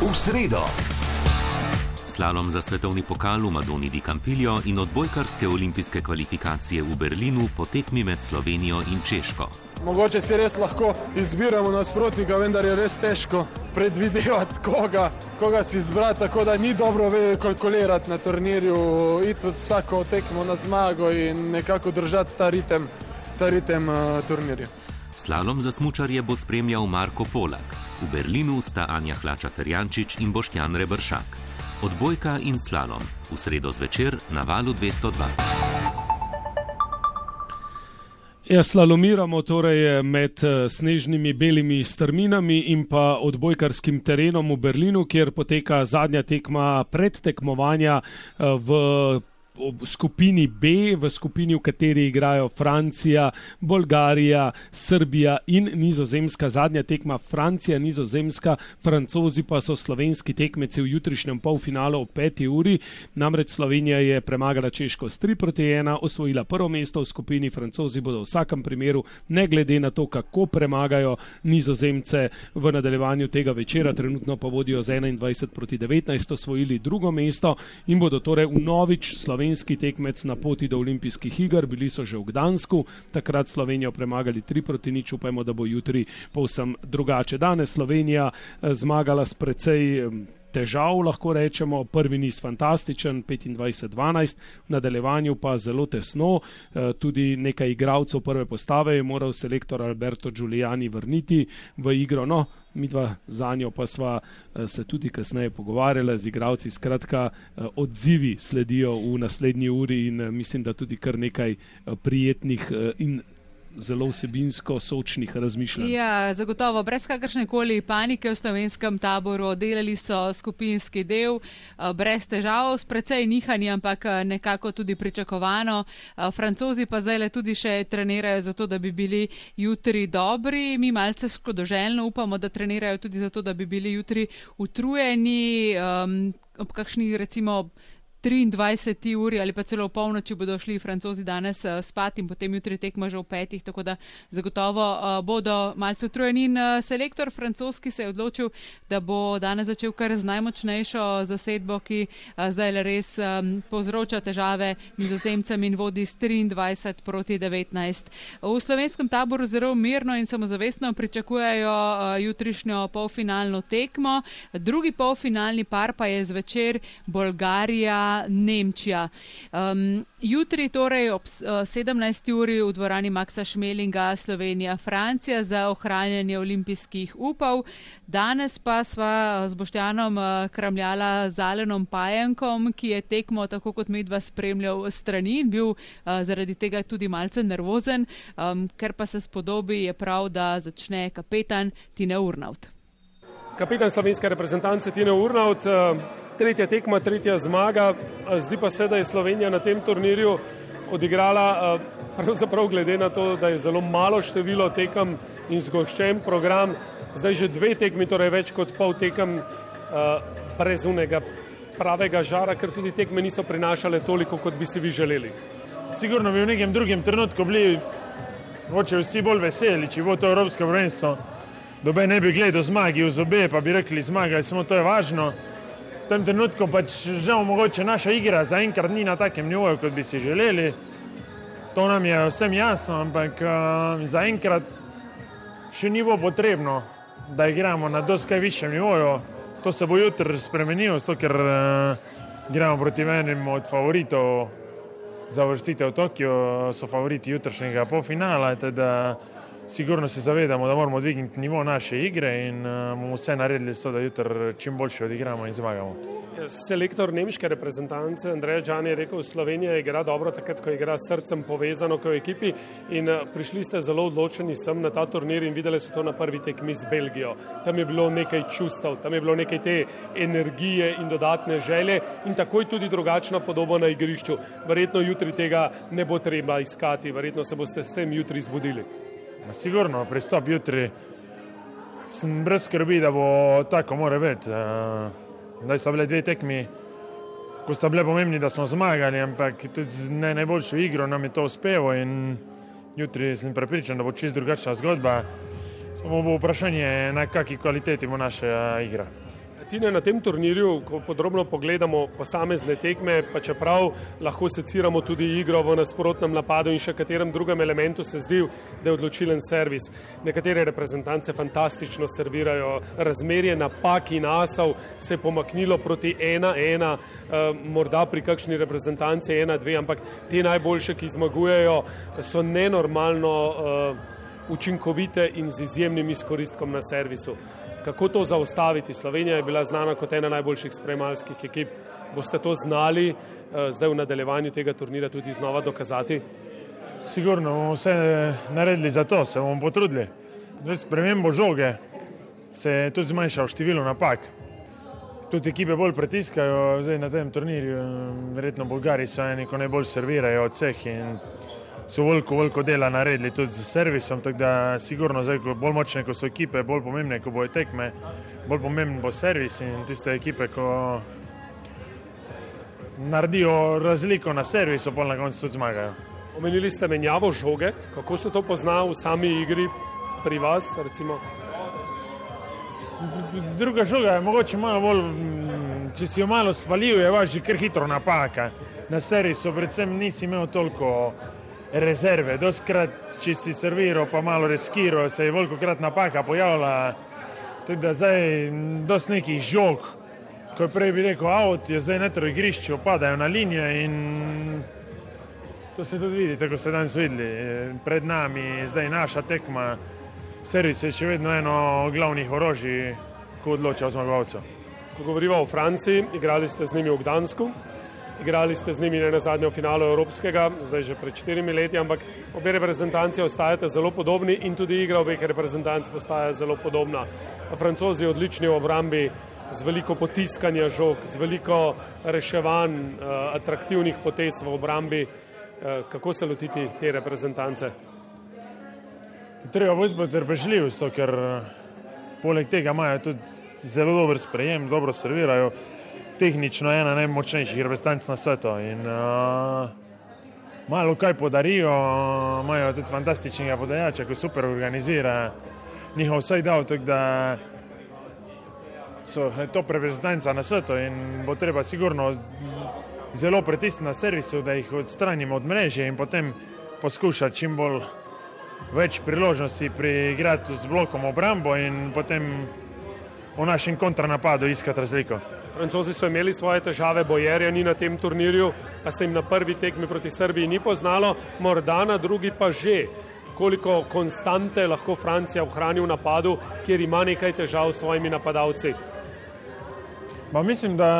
v sredo. Slalom za svetovni pokal v Madoni di Campillo in odbojkarske olimpijske kvalifikacije v Berlinu potekmi med Slovenijo in Češko. Mogoče si res lahko izbiramo nasprotnika, vendar je res težko predvidevati, koga, koga si izbrati. Tako da ni dobro kalkulirati na turnirju, iti vsako tekmo na zmago in nekako držati ta ritem, ta ritem uh, turnirja. Slalom za smučarje bo spremljal Marko Polak. V Berlinu sta Anja Hlača Ferjančič in Boštjan Rebršak. Odbojka in slalom v sredo zvečer na valu 202. Ja, slalomiramo torej med eh, snežnimi belimi strminami in pa odbojkarskim terenom v Berlinu, kjer poteka zadnja tekma predtekmovanja eh, v v skupini B, v skupini, v kateri igrajo Francija, Bolgarija, Srbija in Nizozemska. Zadnja tekma Francija, Nizozemska, Francozi pa so slovenski tekmeci v jutrišnjem polfinalu ob 5. uri. Namreč Slovenija je premagala Češko s 3 proti 1, osvojila prvo mesto v skupini, Francozi bodo v vsakem primeru, ne glede na to, kako premagajo Nizozemce v nadaljevanju tega večera, trenutno pa vodijo z 21 proti 19, osvojili drugo mesto in bodo torej v novič slovenski tekmec na poti do olimpijskih iger, bili so že v Gdansku, takrat Slovenijo premagali 3 proti nič, upajmo, da bo jutri povsem drugače. Danes Slovenija eh, zmagala s precej težav, lahko rečemo. Prvi niz fantastičen, 25-12, v nadaljevanju pa zelo tesno. Eh, tudi nekaj igralcev prve postave je moral selektor Alberto Giuliani vrniti v igro. No, mi dva za njo pa sva eh, se tudi kasneje pogovarjala z igralci. Skratka, eh, odzivi sledijo v naslednji uri in mislim, da tudi kar nekaj prijetnih in zelo vsebinsko sočnih razmišljanj. Ja, zagotovo, brez kakršne koli panike v slovenskem taboru, delali so skupinski del, eh, brez težav, s precej nihanji, ampak eh, nekako tudi pričakovano. Eh, Francozi pa zdaj le tudi še trenirajo zato, da bi bili jutri dobri. Mi malce škodoželjno upamo, da trenirajo tudi zato, da bi bili jutri utrujeni. Um, ob kakšni recimo 23 uri ali pa celo v polnoči bodo šli francozi danes uh, spat in potem jutri tekmo že v petih, tako da zagotovo uh, bodo malce utrujeni. In uh, selektor francoski se je odločil, da bo danes začel kar z najmočnejšo zasedbo, ki zdaj le res povzroča težave nizozemcem in vodi s 23 proti 19. V slovenskem taboru zelo mirno in samozavestno pričakujejo jutrišnjo polfinalno tekmo. Drugi polfinalni par pa je zvečer Bolgarija. Nemčija. Um, jutri, torej ob uh, 17. uri v dvorani Maxa Šmelinga, Slovenija, Francija za ohranjanje olimpijskih upov. Danes pa sva z Boštjanom uh, kramljala z Alenom Pajenkom, ki je tekmo tako kot medva spremljal strani in bil uh, zaradi tega tudi malce nervozen, um, ker pa se spodobi, je prav, da začne kapetan Tine Urnaut. Kapitan slovenske reprezentance Tine Urnaut. Uh tretja tekma, tretja zmaga. Zdi pa se, da je Slovenija na tem turnirju odigrala, pravzaprav glede na to, da je zelo malo število tekem in zgoščen program, zdaj že dve tekmi, torej več kot pol tekem brez unega pravega žara, ker tudi tekme niso prinašale toliko, kot bi si vi želeli. Sigurno bi v nekem drugem trenutku bili moče vsi bolj veseli, če bo to Evropsko prvenstvo. Dobe ne bi gledal zmagi v zobe, pa bi rekli zmagali, samo to je važno tem trenutku pač žal mogoče naša igra zaenkrat ni na takem nivoju, kot bi si želeli. To nam je vsem jasno, ampak uh, zaenkrat še ni bilo potrebno, da igramo na doskaj višjem nivoju. To se bo jutri spremenilo, zato ker uh, igramo proti enemu od favoritov za vrstitev v Tokio, so favoriti jutrišnjega polfinala. Teda, Sigurno se zavedamo, da moramo dvigniti nivo naše igre in uh, bomo vse naredili, so, da jutri čim boljše odigramo in zmagamo. Selektor nemške reprezentance Andrej Džan je rekel, Slovenija igra dobro takrat, ko igra srcem povezano kot ekipi in uh, prišli ste zelo odločeni sem na ta turnir in videli so to na prvi tekmi z Belgijo. Tam je bilo nekaj čustev, tam je bilo nekaj te energije in dodatne želje in takoj tudi drugačna podoba na igrišču. Verjetno jutri tega ne bo treba iskati, verjetno se boste s tem jutri zbudili. Sigurno, pristop jutri sem brez skrbi, da bo tako mora biti. Zdaj so bile dve tekmi, ko sta bile pomembni, da smo zmagali, ampak tudi z ne najboljšo igro nam je to uspelo in jutri sem prepričan, da bo čist drugačna zgodba. Samo bo vprašanje, na kakšni kvaliteti bo naša igra. Tine, na tem turnirju, ko podrobno pogledamo posamezne tekme, pa čeprav lahko seciramo tudi igro v nasprotnem napadu in še katerem drugem elementu, se zdi, da je odločilen servis. Nekatere reprezentance fantastično servirajo, razmerje napak in asov se je pomaknilo proti ena, ena, eh, morda pri kakšni reprezentanci ena, dve, ampak te najboljše, ki zmagujejo, so nenormalno uh, učinkovite in z izjemnim izkoristkom na servisu kako to zaustaviti. Slovenija je bila znana kot ena najboljših sprejmalskih ekip. Boste to znali eh, zdaj v nadaljevanju tega turnira tudi znova dokazati? Sigurno bomo vse naredili za to, se bomo potrudili. Spremembo žoge se je tudi zmanjšal število napak. Tudi ekipe bolj pritiskajo zdaj na tem turnirju, verjetno Bolgari so eni, ko najbolj servirajo od vseh in so veliko, veliko dela naredili tudi z servisom, tako da sigurno zdaj, ko bolj močne, ko so ekipe, bolj pomembne, ko bojo tekme, bolj pomemben bo servis in tiste ekipe, ko naredijo razliko na servisu, pa na koncu tudi zmagajo. Omenili ste menjavo žoge, kako se to pozna v sami igri pri vas? Recimo? Druga žoga je mogoče malo bolj, če si jo malo svalil, je važi kar hitro napaka. Na servisu predvsem nisi imel toliko rezerve. Doskrat, če si serviral, pa malo reskiral, se je veliko krat napaka pojavila. Tako da zdaj dosti nekih žog, ko je prej bi rekel avt, je zdaj netro igrišče, opadajo na linije in to se tudi vidi, tako ste danes videli. Pred nami zdaj naša tekma, servis je še vedno eno glavnih orožij, ko odloča o zmagovalcu. Ko govorimo o Franciji, igrali ste z njimi v Gdansku. Igrali ste z njimi ne na zadnjo finalu Evropskega, zdaj že pred štirimi leti, ampak obe reprezentanci ostajate zelo podobni in tudi igra obeh reprezentanc postaja zelo podobna. Francozi odlični v obrambi, z veliko potiskanja žog, z veliko reševanj, uh, atraktivnih potez v obrambi. Uh, kako se lotiti te reprezentance? Treba biti potrpežljiv, ker uh, poleg tega imajo tudi zelo dober sprejem, dobro servirajo tehnično ena najmočnejših reprezentanc na svetu. In, uh, malo kaj podarijo, imajo tudi fantastičnega podajalca, ki super organizira njihov vsaj dal, tako da so to reprezentanca na svetu in bo treba sigurno zelo pritisniti na servisu, da jih odstranimo od mreže in potem poskušati čim bolj več priložnosti priigrati z blokom obrambo in potem v našem kontranapadu iskati razliko. Francozi so imeli svoje težave, bojerja ni na tem turnirju, pa se jim na prvi tekmi proti Srbiji ni poznalo, morda na drugi pa že. Koliko konstante lahko Francija ohrani v napadu, kjer ima nekaj težav s svojimi napadalci? Ba, mislim, da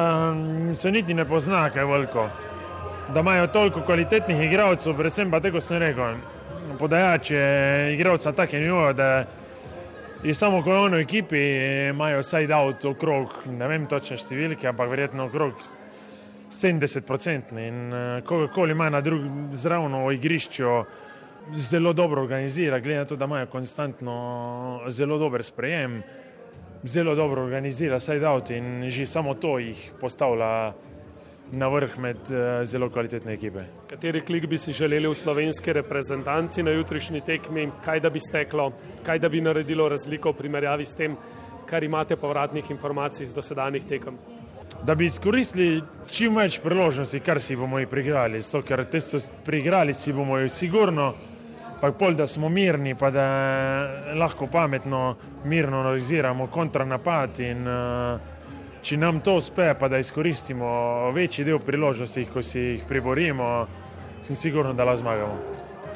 se niti ne pozna kaj veliko. Da imajo toliko kvalitetnih igralcev, predvsem pa tako sem rekel, podajače igralca take nivoje, da Samo ko je ono ekipi, imajo side out okrog, ne vem točne številke, ampak verjetno okrog 70%. In uh, kogarkoli ima na drugem zravno igrišču, zelo dobro organizira, glede na to, da imajo konstantno zelo dober sprejem, zelo dobro organizira side out in že samo to jih postavlja na vrh med uh, zelo kvalitetne ekipe. Kateri klik bi si želeli v slovenski reprezentanci na jutrišnji tekmi, kaj da bi steklo, kaj da bi naredilo razliko v primerjavi s tem, kar imate povratnih informacij z dosedanjih tekem? Da bi izkoristili čim več priložnosti, kar si bomo jih prigrali, zato ker te so prigrali, si bomo jih sigurno, pa pol, da smo mirni, pa da lahko pametno, mirno analiziramo kontranapad in uh, če nam to uspe, pa da izkoristimo večji del priložnosti, ko si jih priborimo, sem sigurno, da lahko zmagamo.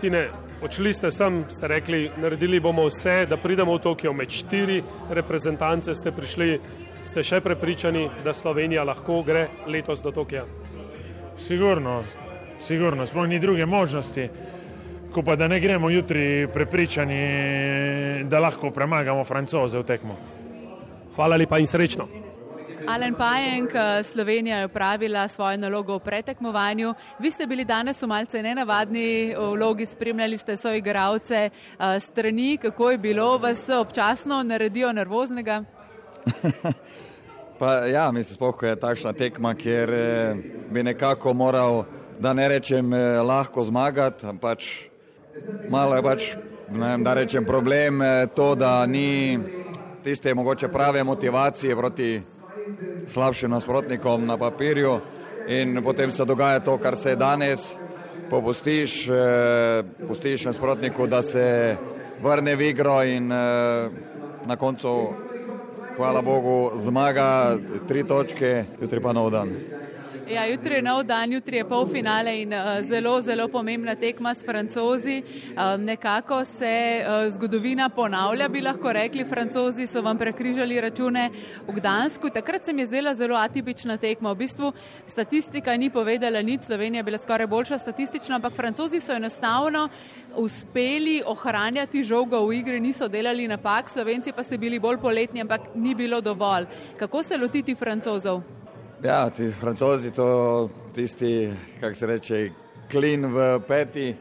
Tine, odšli ste sem, ste rekli, naredili bomo vse, da pridemo v Tokio med štiri reprezentance, ste prišli, ste še prepričani, da Slovenija lahko gre letos do Tokija? Sigurno, sigurno, sploh ni druge možnosti. Ko pa da ne gremo jutri prepričani, da lahko premagamo francoze v tekmo. Hvala lepa in srečno. Alen Pajenk, Slovenija je upravila svojo nalogo v pretekmovanju. Vi ste bili danes v malce nenavadni vlogi, spremljali ste svoje igravce eh, strani, kako je bilo, vas občasno naredijo nervoznega? pa ja, mislim, spoh je takšna tekma, kjer eh, bi nekako moral, da ne rečem, eh, lahko zmagati, pač malo je pač, vem, da rečem, problem to, da ni tiste mogoče prave motivacije proti slabšim nasprotnikom na papirju in potem se dogaja to, kar se je danes. Popustiš, eh, pustiš nasprotniku, da se vrne v igro in eh, na koncu, hvala Bogu, zmaga tri točke, jutri pa nov dan. Ja, jutri je nov dan, jutri je polfinale in uh, zelo, zelo pomembna tekma s francozi. Um, nekako se uh, zgodovina ponavlja, bi lahko rekli. Francozi so vam prekrižali račune v Gdansku. Takrat se mi je zdela zelo atipična tekma. V bistvu statistika ni povedala nič, Slovenija je bila skoraj boljša statistično, ampak francozi so enostavno uspeli ohranjati žogo v igri, niso delali napak, slovenci pa ste bili bolj poletni, ampak ni bilo dovolj. Kako se lotiti francozov? Ja, ti francozi, to tisti, kako se reče, klin v peti.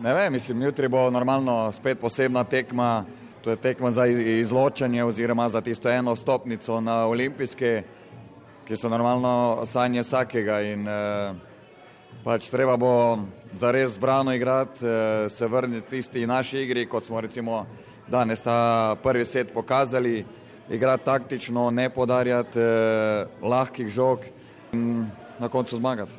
Ne vem, mislim, jutri bo normalno spet posebna tekma. To je tekma za izločanje oziroma za tisto eno stopnico na olimpijske, ki so normalno sanje vsakega in eh, pač treba bo zares zbrano igrati, eh, se vrniti tisti naši igri, kot smo recimo danes ta prvi set pokazali igrati taktično, ne podarjati eh, lahkih žog in na koncu zmagati.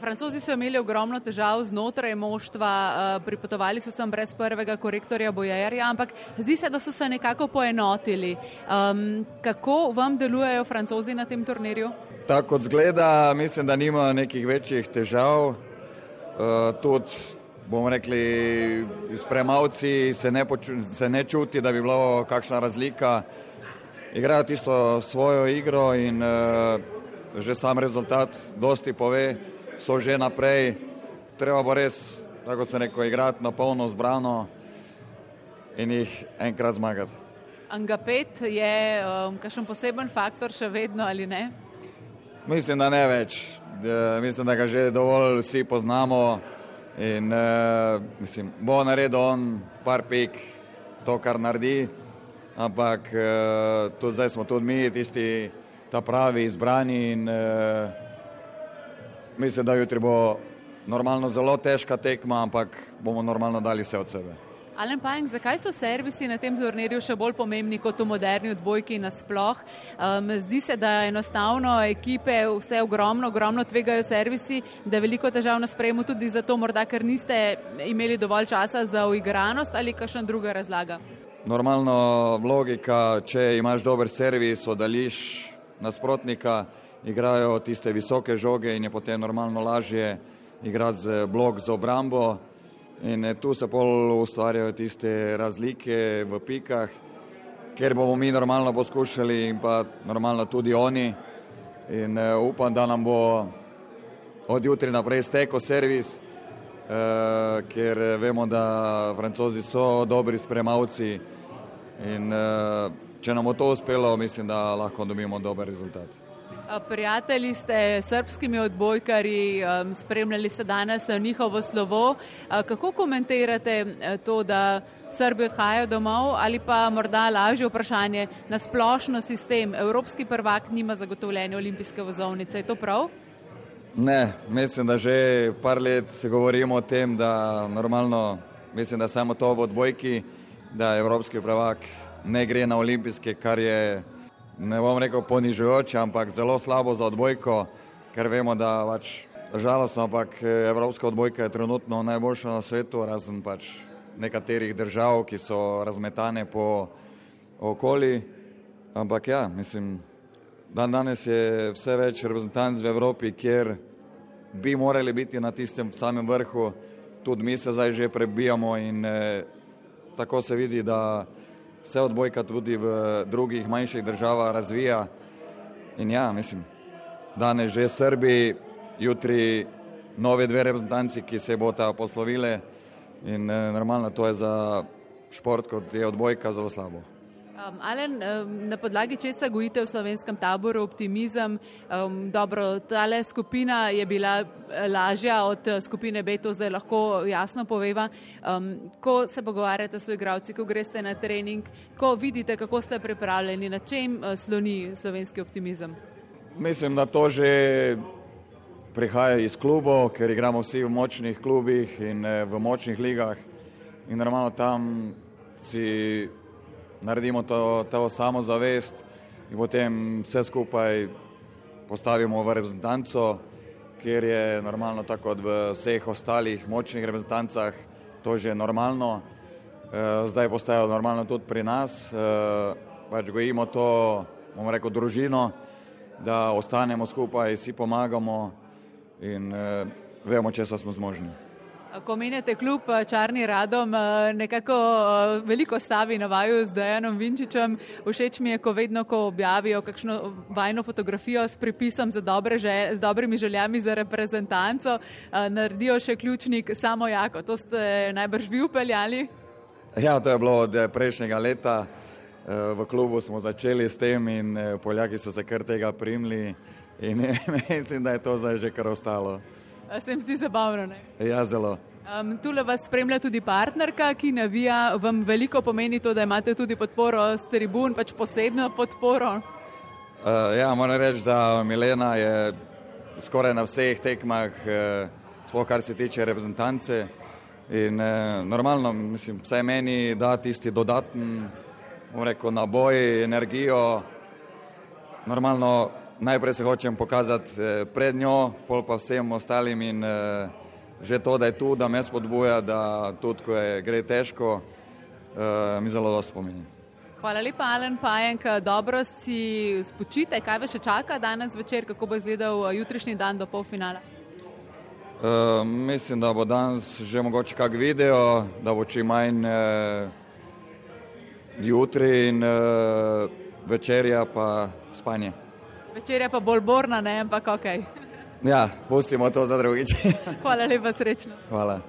Francozi so imeli ogromno težav znotraj moštva, eh, pripotovali so sem brez prvega korektorja Bojerja, ampak zdi se, da so se nekako poenotili. Um, kako vam delujejo Francozi na tem turnirju? Tako kot zgleda, mislim, da nima nekih večjih težav. Uh, tudi, bomo rekli, spremavci se ne, se ne čuti, da bi bila kakšna razlika igrajo tisto svojo igro in uh, že sam rezultat dosti pove, so že naprej. Treba bo res, tako se neko, igrati na polno zbrano in jih enkrat zmagati. Angapet je um, kakšen poseben faktor še vedno ali ne? Mislim, da ne več. Da, mislim, da ga že dovolj vsi poznamo in uh, mislim, bo naredil on par pik to, kar naredi ampak uh, tudi zdaj smo tudi mi, tisti pravi izbrani in uh, mislim, da jutri bo normalno zelo težka tekma, ampak bomo normalno dali vse od sebe. Alen Pajek, zakaj so servisi na tem turnirju še bolj pomembni kot v moderni odbojki nasploh? Um, zdi se, da enostavno ekipe vse ogromno, ogromno tvegajo servisi, da veliko težav na sprejemu tudi zato, morda, ker niste imeli dovolj časa za uigranost ali kakšna druga razlaga normalno logika, če imaš dober servis, oddališ nasprotnika, igrajo tiste visoke žoge in je potem normalno lažje igrati z blok z obrambo. In eh, tu se pol ustvarjajo tiste razlike v pikah, ker bomo mi normalno poskušali in pa normalno tudi oni. In uh, upam, da nam bo od jutri naprej stekel servis, uh, ker vemo, da francozi so dobri spremavci. In uh, če nam bo to uspelo, mislim, da lahko dobimo dober rezultat. Prijatelji ste srpskimi odbojkarji, um, spremljali ste danes njihovo slovo. Kako komentirate to, da Srbi odhajajo domov ali pa morda lažje vprašanje na splošno sistem? Evropski prvak nima zagotovljene olimpijske vozovnice, je to prav? Ne, mislim, da že par let se govorimo o tem, da normalno, mislim, da samo to v odbojki da evropski prvak ne gre na olimpijske, kar je, ne bom rekel, ponižujoče, ampak zelo slabo za odbojko, ker vemo, da pač žalostno, ampak evropska odbojka je trenutno najboljša na svetu, razen pač nekaterih držav, ki so razmetane po okoli. Ampak ja, mislim, dan danes je vse več reprezentanc v Evropi, kjer bi morali biti na tistem samem vrhu, tudi mi se zdaj že prebijamo in eh, tako se vidi, da se odbojka tudi v drugih manjših državah razvija. In ja, mislim, danes že Srbi, jutri nove dve reprezentanci, ki se bodo poslovile in eh, normalno to je za šport, kot je odbojka, zelo slabo. Um, Alen, um, na podlagi česa gojite v slovenskem taboru optimizem? Um, dobro, tale skupina je bila eh, lažja od eh, skupine B, to zdaj lahko jasno poveva. Um, ko se pogovarjate s igravci, ko greste na trening, ko vidite, kako ste pripravljeni, na čem uh, sloni slovenski optimizem? Mislim, da to že prihaja iz klubov, ker igramo vsi v močnih klubih in v močnih ligah in normalno tam si naredimo to, to samozavest, in potem vse skupaj postavimo v reprezentanco, kjer je normalno tako kot v vseh ostalih močnih reprezentancah, to že je normalno. Eh, zdaj postajajo normalno tudi pri nas, eh, pač gojimo to, bomo rekel, družino, da ostanemo skupaj, si pomagamo in eh, vemo, če smo zmožni. Ko menjate kljub eh, Črni Radom, eh, nekako eh, veliko stavi na vaju z Dejanom Vinčičem. Všeč mi je, ko vedno, ko objavijo kakšno vajno fotografijo s pripisom za dobre želje, z dobrimi željami za reprezentanco, naredijo še ključnik samo jako. To ste najbrž vi upeljali? Ja, to je bilo od prejšnjega leta. V klubu smo začeli s tem in Poljaki so se kar tega primili in mislim, da je to zdaj že kar ostalo. Se jim zdi zabavno? Ne? Ja, zelo. Um, tule vas spremlja tudi partnerka, ki navija. Vam veliko pomeni to, da imate tudi podporo z tribun, pač posebno podporo? Uh, ja, moram reči, da Milena je skoraj na vseh tekmah, uh, sploh kar se tiče reprezentance. In uh, normalno, mislim, vse meni da tisti dodaten, rekel, naboj, energijo. Normalno, najprej se hočem pokazati eh, pred njo, pol pa vsem ostalim in eh, že to, da je tu, da me spodbuja, da tudi, ko je gre težko, eh, mi zelo dosto pomeni. Hvala lepa, Alen Pajenk. Dobro si spočite. Kaj vas še čaka danes večer, kako bo izgledal jutrišnji dan do polfinala? Uh, mislim, da bo danes že mogoče kak video, da bo čim manj uh, jutri in uh, večerja pa spanje. Večerja pa bolj borna, ne, ampak ok. Ja, pustimo to za drugič. Hvala lepa, srečno. Hvala.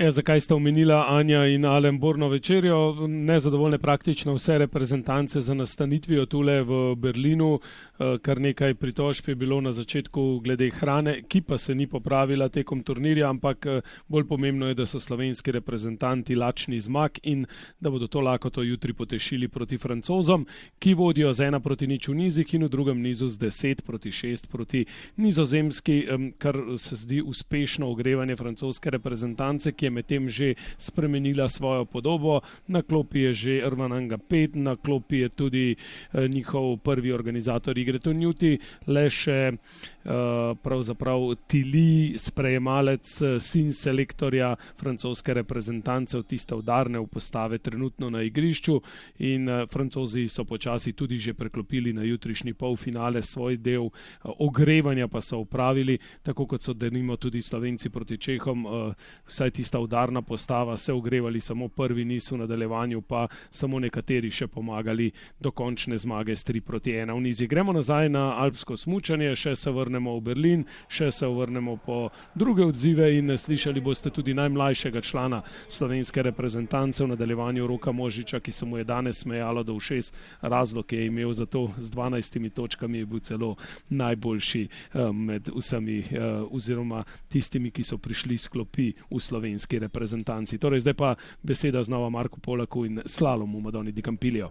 Ja, zakaj sta omenila Anja in Alen Borno večerjo? Nezadovoljne praktično vse reprezentance za nastanitvijo tule v Berlinu. Eh, kar nekaj pritožb je bilo na začetku glede hrane, ki pa se ni popravila tekom turnirja, ampak eh, bolj pomembno je, da so slovenski reprezentanti lačni zmag in da bodo to lahko to jutri potešili proti francozom, ki vodijo z ena proti nič v nizih in v drugem nizu z deset proti šest proti nizozemski, kar se zdi uspešno ogrevanje francoske reprezentance, ki je medtem že spremenila svojo podobo. Na klopi je že Rvananga 5, na klopi je tudi eh, njihov prvi organizator igre Tonjuti, le še uh, pravzaprav Tili, sprejemalec, eh, sin selektorja francoske reprezentance v tiste udarne postave trenutno na igrišču in uh, francozi so počasi tudi že preklopili na jutrišnji polfinale svoj del uh, ogrevanja pa so upravili, tako kot so denimo tudi slovenci proti Čehom, uh, vsaj tista udarna postava se ogrevali samo prvi niz v nadaljevanju, pa samo nekateri še pomagali do končne zmage s 3 proti 1 v nizi. Gremo nazaj na alpsko smučanje, še se vrnemo v Berlin, še se vrnemo po druge odzive in slišali boste tudi najmlajšega člana slovenske reprezentance v nadaljevanju Roka Možiča, ki se mu je danes smejalo do všes. Razlog je imel za to z 12 točkami, je bil celo najboljši um, med vsemi uh, oziroma tistimi, ki so prišli sklopi v slovenski reprezentanci. Torej, zdaj pa beseda znova Marku Polaku in slalomu Madoni Di Campilio.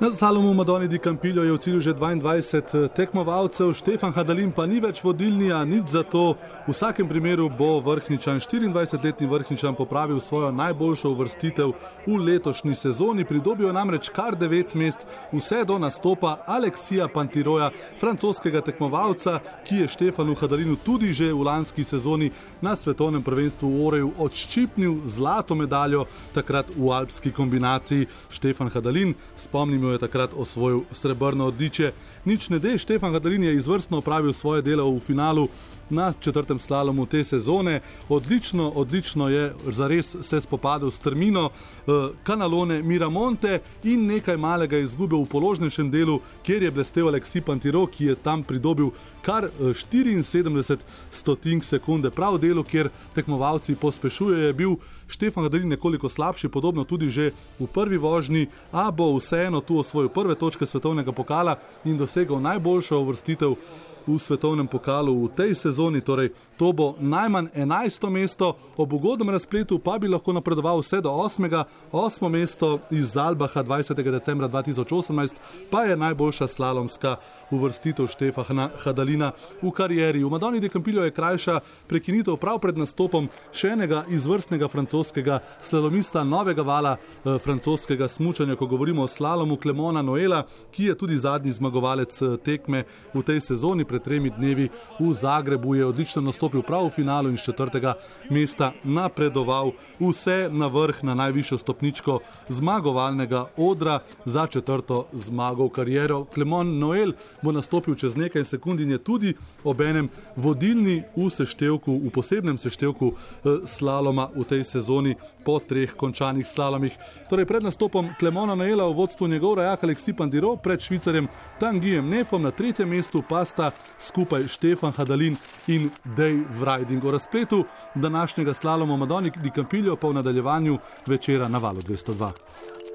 Na Salomu Madoni di Campillo je v cilju že 22 eh, tekmovalcev, Štefan Hadalin pa ni več vodilni, a nič za to. V vsakem primeru bo vrhničan, 24-letni vrhničan, popravil svojo najboljšo uvrstitev v letošnji sezoni. Pridobil namreč kar 9 mest, vse do nastopa Aleksija Pantiroja, francoskega tekmovalca, ki je Štefanu Hadalinu tudi že v lanski sezoni na svetovnem prvenstvu v Oreju odščipnil zlato medaljo, takrat v alpski kombinaciji. Štefan Hadalin, spomnimo, je takrat osvojil srebrno odličje. Nič ne dej, Štefan Gadalin je izvrstno opravil svoje delo v finalu na četrtem slalomu te sezone. Odlično, odlično je zares se spopadel s Termino, eh, Kanalone, Miramonte in nekaj malega izgubil v položnejšem delu, kjer je blestev Aleksi Pantiro, ki je tam pridobil kar 74 eh, stotink sekunde. Prav delo, kjer tekmovalci pospešujejo, je bil Štefan Gadalin nekoliko slabši, podobno tudi že v prvi vožnji, a bo vseeno tu osvojil prve točke svetovnega pokala in dosegel najboljšo uvrstitev v svetovnem pokalu v tej sezoni. Torej, to bo najmanj 11. mesto, ob ugodnem razpletu pa bi lahko napredoval vse do 8. 8. mesto iz Albaha 20. decembra 2018 pa je najboljša slalomska uvrstitev Štefana Hadalina v karieri. V Madoni de Campillo je krajša prekinitev prav pred nastopom še enega izvrstnega francoskega slalomista novega vala eh, francoskega smučanja, ko govorimo o slalomu Klemona Noela, ki je tudi zadnji zmagovalec eh, tekme v tej sezoni. Pred tremi dnevi v Zagrebu je odlično nastopil prav v finalu in z četrtega mesta napredoval vse na vrh, na najvišjo stopničko zmagovalnega odra za četrto zmago v kariero. Klemon Noel bo nastopil čez nekaj sekund in je tudi obenem vodilni v seštevku, v posebnem seštevku eh, slaloma v tej sezoni po treh končanih slalomih. Torej pred nastopom Klemona Noela v vodstvu njegov rajak Aleksi Pandiro pred švicarjem Tangijem Nefom na tretjem mestu pa sta skupaj Štefan Hadalin in Dej Vrajding. O razpletu današnjega slaloma Madoni di Campillo pa v nadaljevanju večera na valu 202.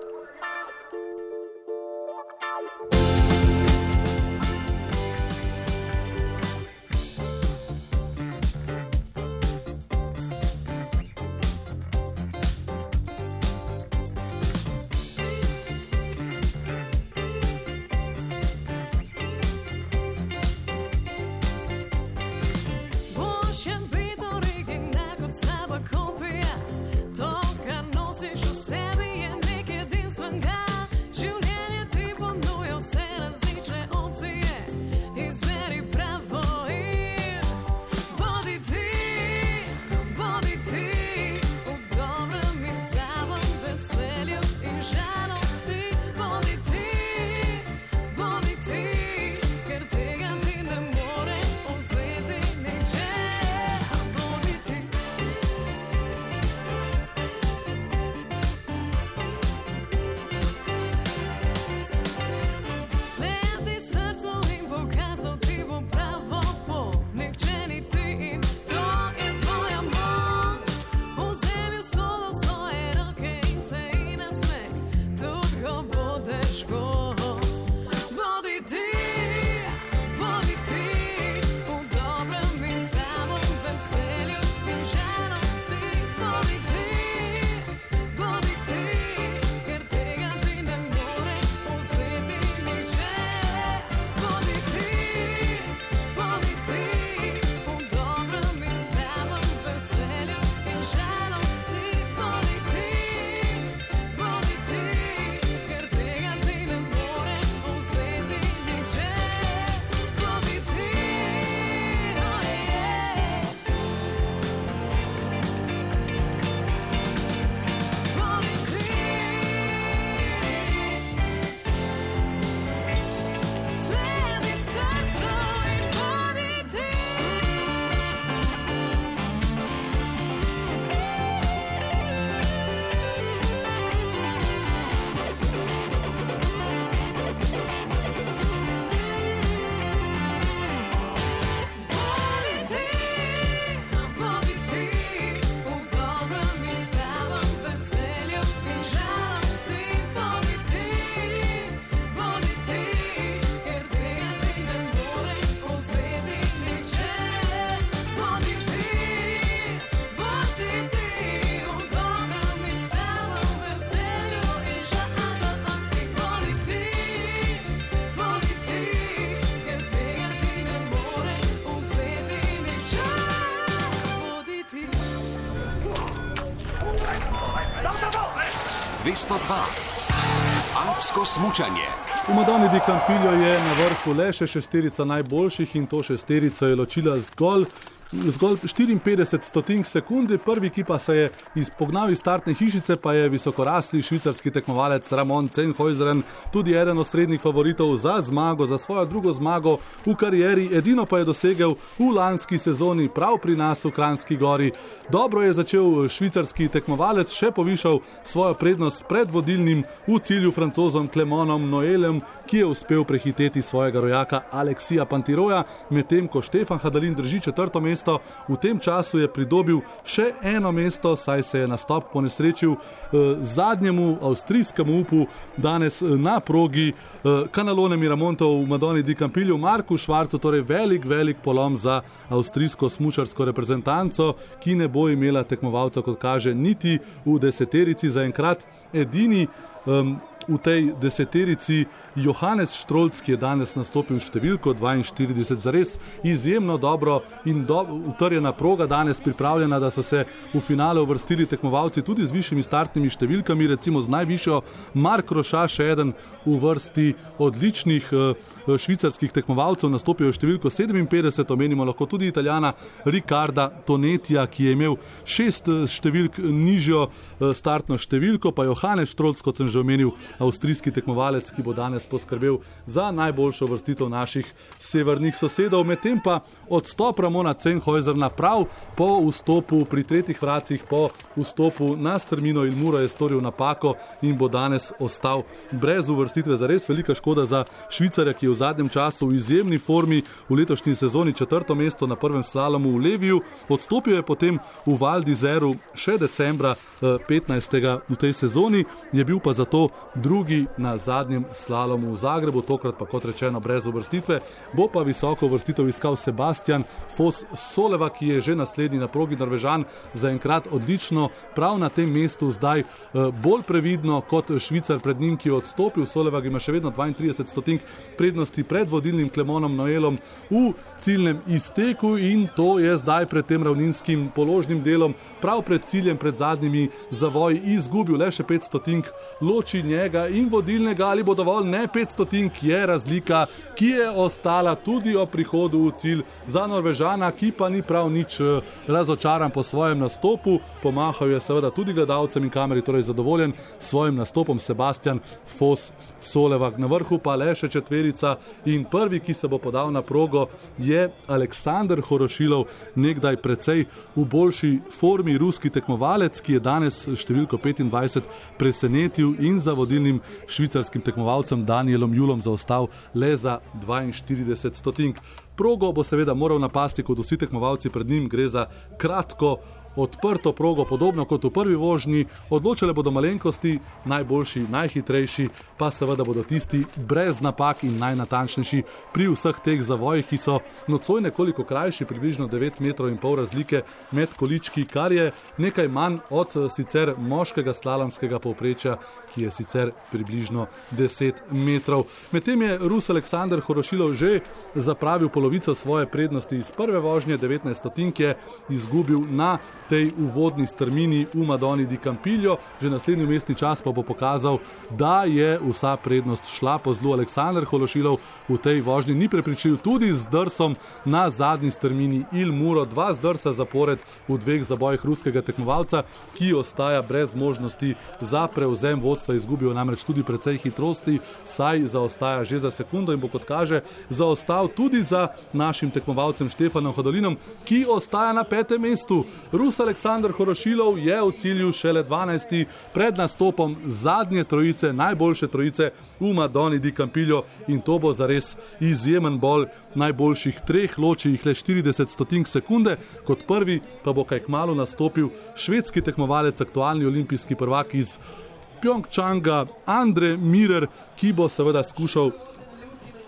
Alpsko smučanje. V Madoni di Campillo je na vrhu le še šesterica najboljših in to šesterico je ločila zgolj zgolj 54 stotink sekunde, prvi, ki pa se je izpognal iz startne hišice, pa je visokorasli švicarski tekmovalec Ramon Cenhojzeren, tudi eden od srednjih favoritov za zmago, za svojo drugo zmago v karieri, edino pa je dosegel v lanski sezoni prav pri nas v Kranski gori. Dobro je začel švicarski tekmovalec, še povišal svojo prednost pred vodilnim v cilju francozom Klemonom Noelem, ki je uspel prehiteti svojega rojaka Aleksija Pantiroja, medtem ko Štefan Hadalin drži četrto mesto mesto. V tem času je pridobil še eno mesto, saj se je nastop ponesrečil eh, zadnjemu avstrijskemu upu danes eh, na progi eh, Kanalone Miramontov v Madoni di Campilju, Marku Švarcu, torej velik, velik polom za avstrijsko smučarsko reprezentanco, ki ne bo imela tekmovalca, kot kaže, niti v deseterici zaenkrat edini. Um, v tej deseterici Johannes Štrolc, ki je danes nastopil številko 42, zares izjemno dobro in do, utrjena proga, danes pripravljena, da so se v finale uvrstili tekmovalci tudi z višjimi startnimi številkami, recimo z najvišjo Mark Roša, še eden v vrsti odličnih uh, švicarskih tekmovalcev, nastopil je številko 57, omenimo lahko tudi italijana Ricarda Tonetija, ki je imel šest eh, številk nižjo uh, startno številko, pa Johannes Štrolc, kot sem že omenil, avstrijski tekmovalec, ki bo danes poskrbel za najboljšo vrstitev naših severnih sosedov. Medtem pa odstop Ramona Cenhojzerna prav po vstopu pri tretjih vracih, po vstopu na strmino Ilmura je storil napako in bo danes ostal brez uvrstitve. Za res velika škoda za Švicarja, ki je v zadnjem času v izjemni formi v letošnji sezoni četrto mesto na prvem slalomu v Leviju. Odstopil je potem v Valdizeru še decembra 15. Eh, v tej sezoni, je bil pa zato drugi na zadnjem slalomu v Zagrebu, tokrat pa kot rečeno brez uvrstitve. Bo pa visoko uvrstitev iskal Sebastian Fos Soleva, ki je že naslednji na progi Norvežan, zaenkrat odlično, prav na tem mestu zdaj eh, bolj previdno kot Švicar pred njim, ki je odstopil. Soleva ima še vedno 32 stotink prednosti pred vodilnim Klemonom Noelom v ciljnem izteku in to je zdaj pred tem ravninskim položnim delom, prav pred ciljem, pred zadnjimi zavoji, izgubil le še 5 stotink, loči njega in vodilnega, ali bo dovolj ne 500 tink, je razlika, ki je ostala tudi o prihodu v cilj za Norvežana, ki pa ni prav nič eh, razočaran po svojem nastopu. Pomahal je seveda tudi gledalcem in kameri, torej zadovoljen s svojim nastopom Sebastian Fos Solevak. Na vrhu pa le še četverica in prvi, ki se bo podal na progo, je Aleksandr Horošilov, nekdaj precej v boljši formi ruski tekmovalec, ki je danes številko 25 presenetil in za vodilnim švicarskim tekmovalcem Danielom Julom zaostal le za 42 stotink. Progo bo seveda moral napasti kot vsi tekmovalci pred njim, gre za kratko odprto progo, podobno kot v prvi vožnji, odločile bodo malenkosti, najboljši, najhitrejši, pa seveda bodo tisti brez napak in najnatančnejši pri vseh teh zavojih, ki so nocoj nekoliko krajši, približno 9 metrov in pol razlike med količki, kar je nekaj manj od eh, sicer moškega slalomskega povprečja, ki je sicer približno 10 metrov. Medtem je Rus Aleksandr Horošilov že zapravil polovico svoje prednosti iz prve vožnje, 19 stotinke, izgubil na tej uvodni strmini v Madoni di Campillo. Že naslednji mestni čas pa bo pokazal, da je vsa prednost šla po zlu. Aleksandr Hološilov v tej vožnji ni prepričil tudi z drsom na zadnji strmini Il Muro, dva zdrsa zapored v dveh zabojih ruskega tekmovalca, ki ostaja brez možnosti za prevzem vodstva. Izgubil namreč tudi precej hitrosti, saj zaostaja že za sekundo in bo kot kaže zaostal tudi za našim tekmovalcem Štefanom Hodolinom, ki ostaja na petem mestu. Rus Aleksandr Horošilov je v cilju šele 12. pred nastopom zadnje trojice, najboljše trojice v Madoni di Campillo in to bo zares izjemen bol najboljših treh, loči jih le 40 stotink sekunde, kot prvi pa bo kaj kmalo nastopil švedski tekmovalec, aktualni olimpijski prvak iz Pjongčanga, Andre Mirer, ki bo seveda skušal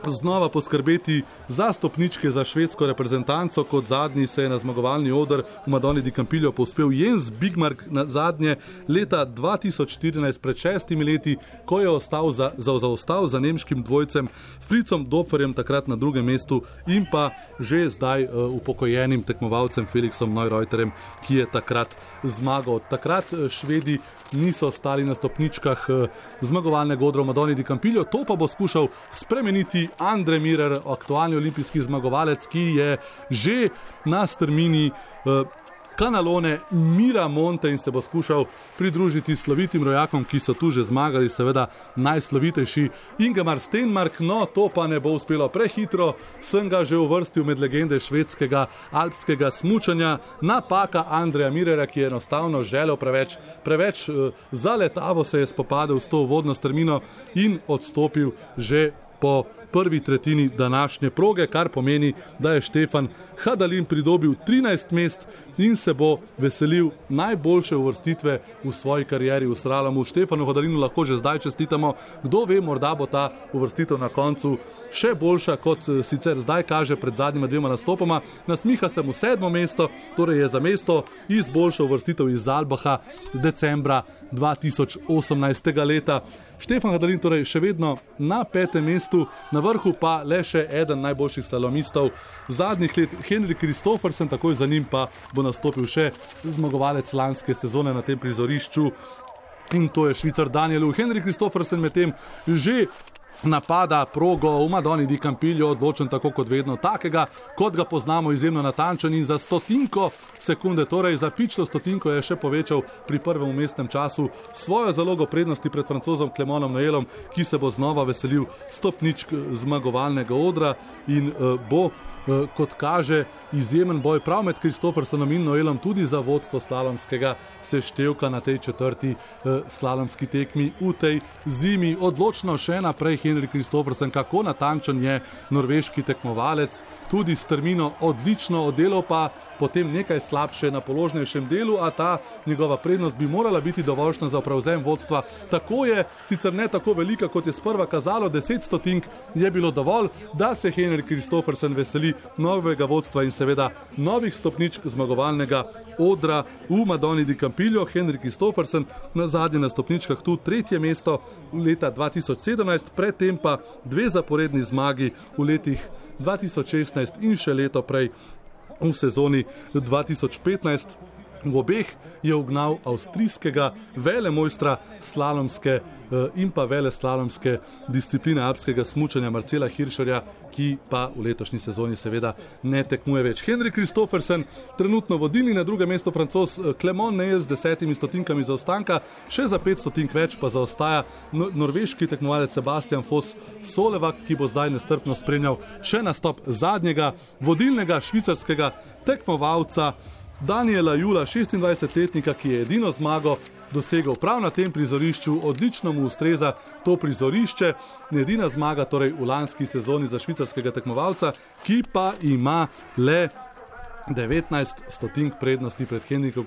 znova poskrbeti za stopničke za švedsko reprezentanco. Kot zadnji se je na zmagovalni odr v Madoni di Campillo povzpel Jens Bigmark na zadnje leta 2014, pred šestimi leti, ko je ostal za, za, zaostal za nemškim dvojcem Fricom Dopferjem, takrat na drugem mestu in pa že zdaj uh, upokojenim tekmovalcem Felixom Neureuterjem, ki je takrat zmagal. Takrat uh, Švedi niso stali na stopničkah uh, zmagovalnega odra v Madoni di Campillo, to pa bo skušal spremeniti Andrej Mirer, aktualni olimpijski zmagovalec, ki je že na strmini uh, kanalone Mira Monte in se bo skušal pridružiti slovitim rojakom, ki so tu že zmagali, seveda najslovitejši Ingemar Stenmark. No, to pa ne bo uspelo prehitro, sem ga že uvrstil med legende švedskega alpskega smučanja. Napaka Andreja Mirera, ki je enostavno želel preveč, preveč uh, zaletavo se je spopadel s to vodno strmino in odstopil že po prvi tretjini današnje proge, kar pomeni, da je Štefan Hadalin pridobil 13 mest in se bo veselil najboljše uvrstitve v svoji karieri v Sralamu. Štefanu Hadalinu lahko že zdaj čestitamo, kdo ve, morda bo ta uvrstitev na koncu še boljša, kot eh, sicer zdaj kaže pred zadnjima dvema nastopoma. Nasmiha se mu sedmo mesto, torej je za mesto izboljšal uvrstitev iz Albaha z decembra 2018. leta. Štefan Hadalin torej še vedno na petem mestu, na vrhu pa le še eden najboljših slalomistov zadnjih let, Henrik Kristofersen, takoj za njim pa bo nastopil še zmagovalec lanske sezone na tem prizorišču. In to je švicar Daniel. Henrik Kristofersen medtem že napada progo v Madoni di Campillo, odločen tako kot vedno, takega, kot ga poznamo, izjemno natančen in za stotinko sekunde, torej za pičlo stotinko je še povečal pri prvem umestnem času svojo zalogo prednosti pred francozom Klemonom Noelom, ki se bo znova veselil stopničk zmagovalnega odra in uh, bo Eh, kot kaže, izjemen boj prav med Kristofersom in Noelom, tudi za vodstvo slalomskega seštevka na tej četrti eh, slalomski tekmi v tej zimi. Odločno še naprej Henrik Kristofersen, kako natančen je norveški tekmovalec, tudi strmino odlično oddelal pa potem nekaj slabše na položnejšem delu, a ta njegova prednost bi morala biti dovoljšna za prevzem vodstva. Tako je, sicer ne tako velika, kot je sprva kazalo, deset stotink je bilo dovolj, da se Henrik Kristofersen veseli novega vodstva in seveda novih stopničk zmagovalnega odra v Madoni di Campillo. Henrik Kristofersen na zadnji na stopničkah tu tretje mesto leta 2017, predtem pa dve zaporedni zmagi v letih 2016 in še leto prej v sezoni 2015. V obeh je ugnal avstrijskega velemojstra slalomske eh, in pa vele slalomske discipline alpskega smučanja Marcela Hiršerja, ki pa v letošnji sezoni seveda ne tekmuje več. Henry Kristofersen, trenutno vodilni na drugem mestu francos eh, Clement Neil z desetimi stotinkami zaostanka, še za pet stotink več pa zaostaja no, norveški tekmovalec Sebastian Foss Solevak, ki bo zdaj nestrpno spremljal še nastop zadnjega vodilnega švicarskega tekmovalca. Daniela Jula, 26-letnika, ki je edino zmago dosegel prav na tem prizorišču, odlično mu ustreza to prizorišče, edina zmaga torej v lanski sezoni za švicarskega tekmovalca, ki pa ima le 19 stotink prednosti pred Henrikom,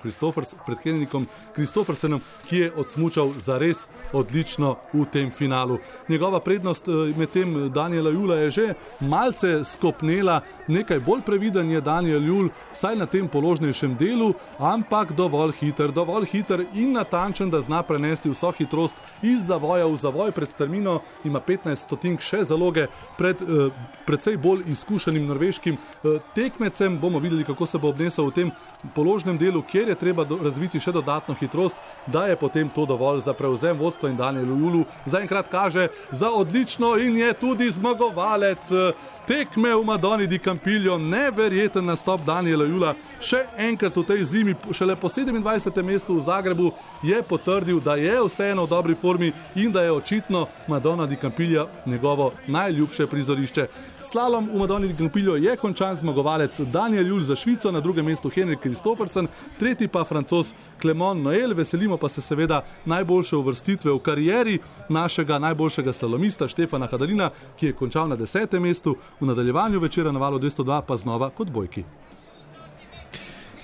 pred Henrikom Kristofersenom, ki je odsmučal za res odlično v tem finalu. Njegova prednost eh, med tem Daniela Jula je že malce skopnela, nekaj bolj previden je Daniel Jul, saj na tem položnejšem delu, ampak dovolj hiter, dovolj hiter in natančen, da zna prenesti vso hitrost iz zavoja v zavoj pred strmino, ima 15 stotink še zaloge pred eh, predvsej bolj izkušenim norveškim eh, tekmecem. Bomo videli, kako se bo obnesel v tem položnem delu, kjer je treba do, razviti še dodatno hitrost, da je potem to dovolj za prevzem vodstva in Daniel Julu zaenkrat kaže za odlično in je tudi zmagovalec tekme v Madoni di Campillo, neverjeten nastop Daniela Jula. Še enkrat v tej zimi, šele po 27. mestu v Zagrebu, je potrdil, da je vseeno v dobri formi in da je očitno Madona di Campillo njegovo najljubše prizorišče. Slalom v Madoni di Campillo je končan zmagovalec Daniel Jul za Švico, na drugem mestu Henrik Kristofersen, tretji pa francos Clement Noel. Veselimo pa se seveda najboljše uvrstitve v karieri našega najboljšega slalomista Štefana Hadalina, ki je končal na desetem mestu, v nadaljevanju večera na valu 202 pa znova kot bojki.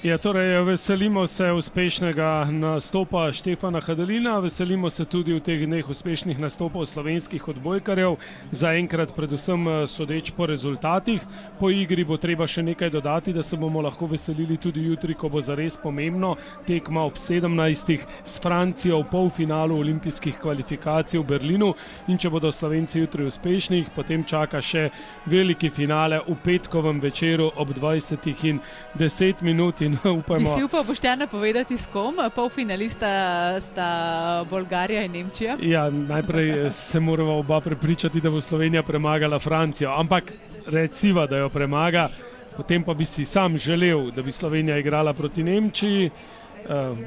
Ja, torej, veselimo se uspešnega nastopa Štefana Hadelina, veselimo se tudi v teh dneh uspešnih nastopov slovenskih odbojkarjev, zaenkrat predvsem eh, sodeč po rezultatih. Po igri bo treba še nekaj dodati, da se bomo lahko veselili tudi jutri, ko bo zares pomembno tekma ob 17. s Francijo v polfinalu olimpijskih kvalifikacij v Berlinu. In če bodo Slovenci jutri uspešni, potem čaka še veliki finale v petkovem večeru ob 20. in 10 minut in upajmo. Si upal pošteno povedati, s kom, polfinalista sta Bolgarija in Nemčija? Ja, najprej se moramo oba prepričati, da bo Slovenija premagala Francijo, ampak reciva, da jo premaga, potem pa bi si sam želel, da bi Slovenija igrala proti Nemčiji.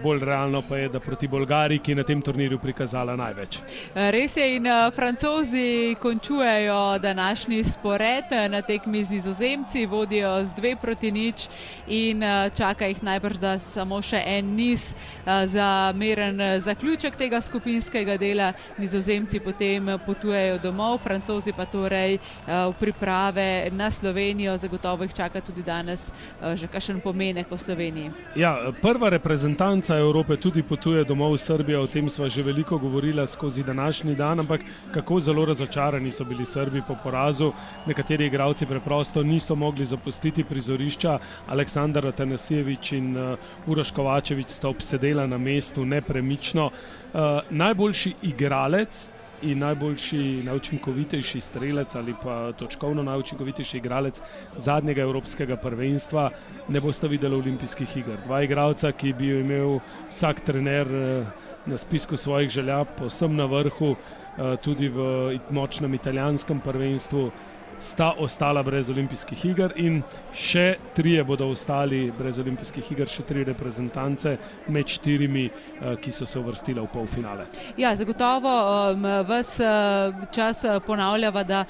Bolj realno pa je, da proti Bolgariji, ki je na tem turnirju prikazala največ. Res je in francozi končujejo današnji spored na tekmi z nizozemci, vodijo z dve proti nič in čaka jih najbrž, da samo še en niz za meren zaključek tega skupinskega dela. Nizozemci potem potujejo domov, francozi pa torej v priprave na Slovenijo, zagotovo jih čaka tudi danes že kakšen pomenek o Sloveniji. Ja, prva reprezentanca Evrope tudi potuje domov v Srbijo, o tem sva že veliko govorila skozi današnji dan, ampak kako zelo razočarani so bili Srbi po porazu. Nekateri igralci preprosto niso mogli zapustiti prizorišča. Aleksandar Atanasijevič in uh, Uroš Kovačevič sta obsedela na mestu nepremično. Uh, najboljši igralec in najboljši, najučinkovitejši strelec ali pa točkovno najučinkovitejši igralec zadnjega evropskega prvenstva ne boste videli olimpijskih iger. Dva igralca, ki bi jo imel vsak trener eh, na spisku svojih želja, posem na vrhu, eh, tudi v močnem italijanskem prvenstvu sta ostala brez olimpijskih iger in še trije bodo ostali brez olimpijskih iger, še tri reprezentance med štirimi, eh, ki so se uvrstile v polfinale. Ja, zagotovo um, ves uh, čas uh, ponavljava, da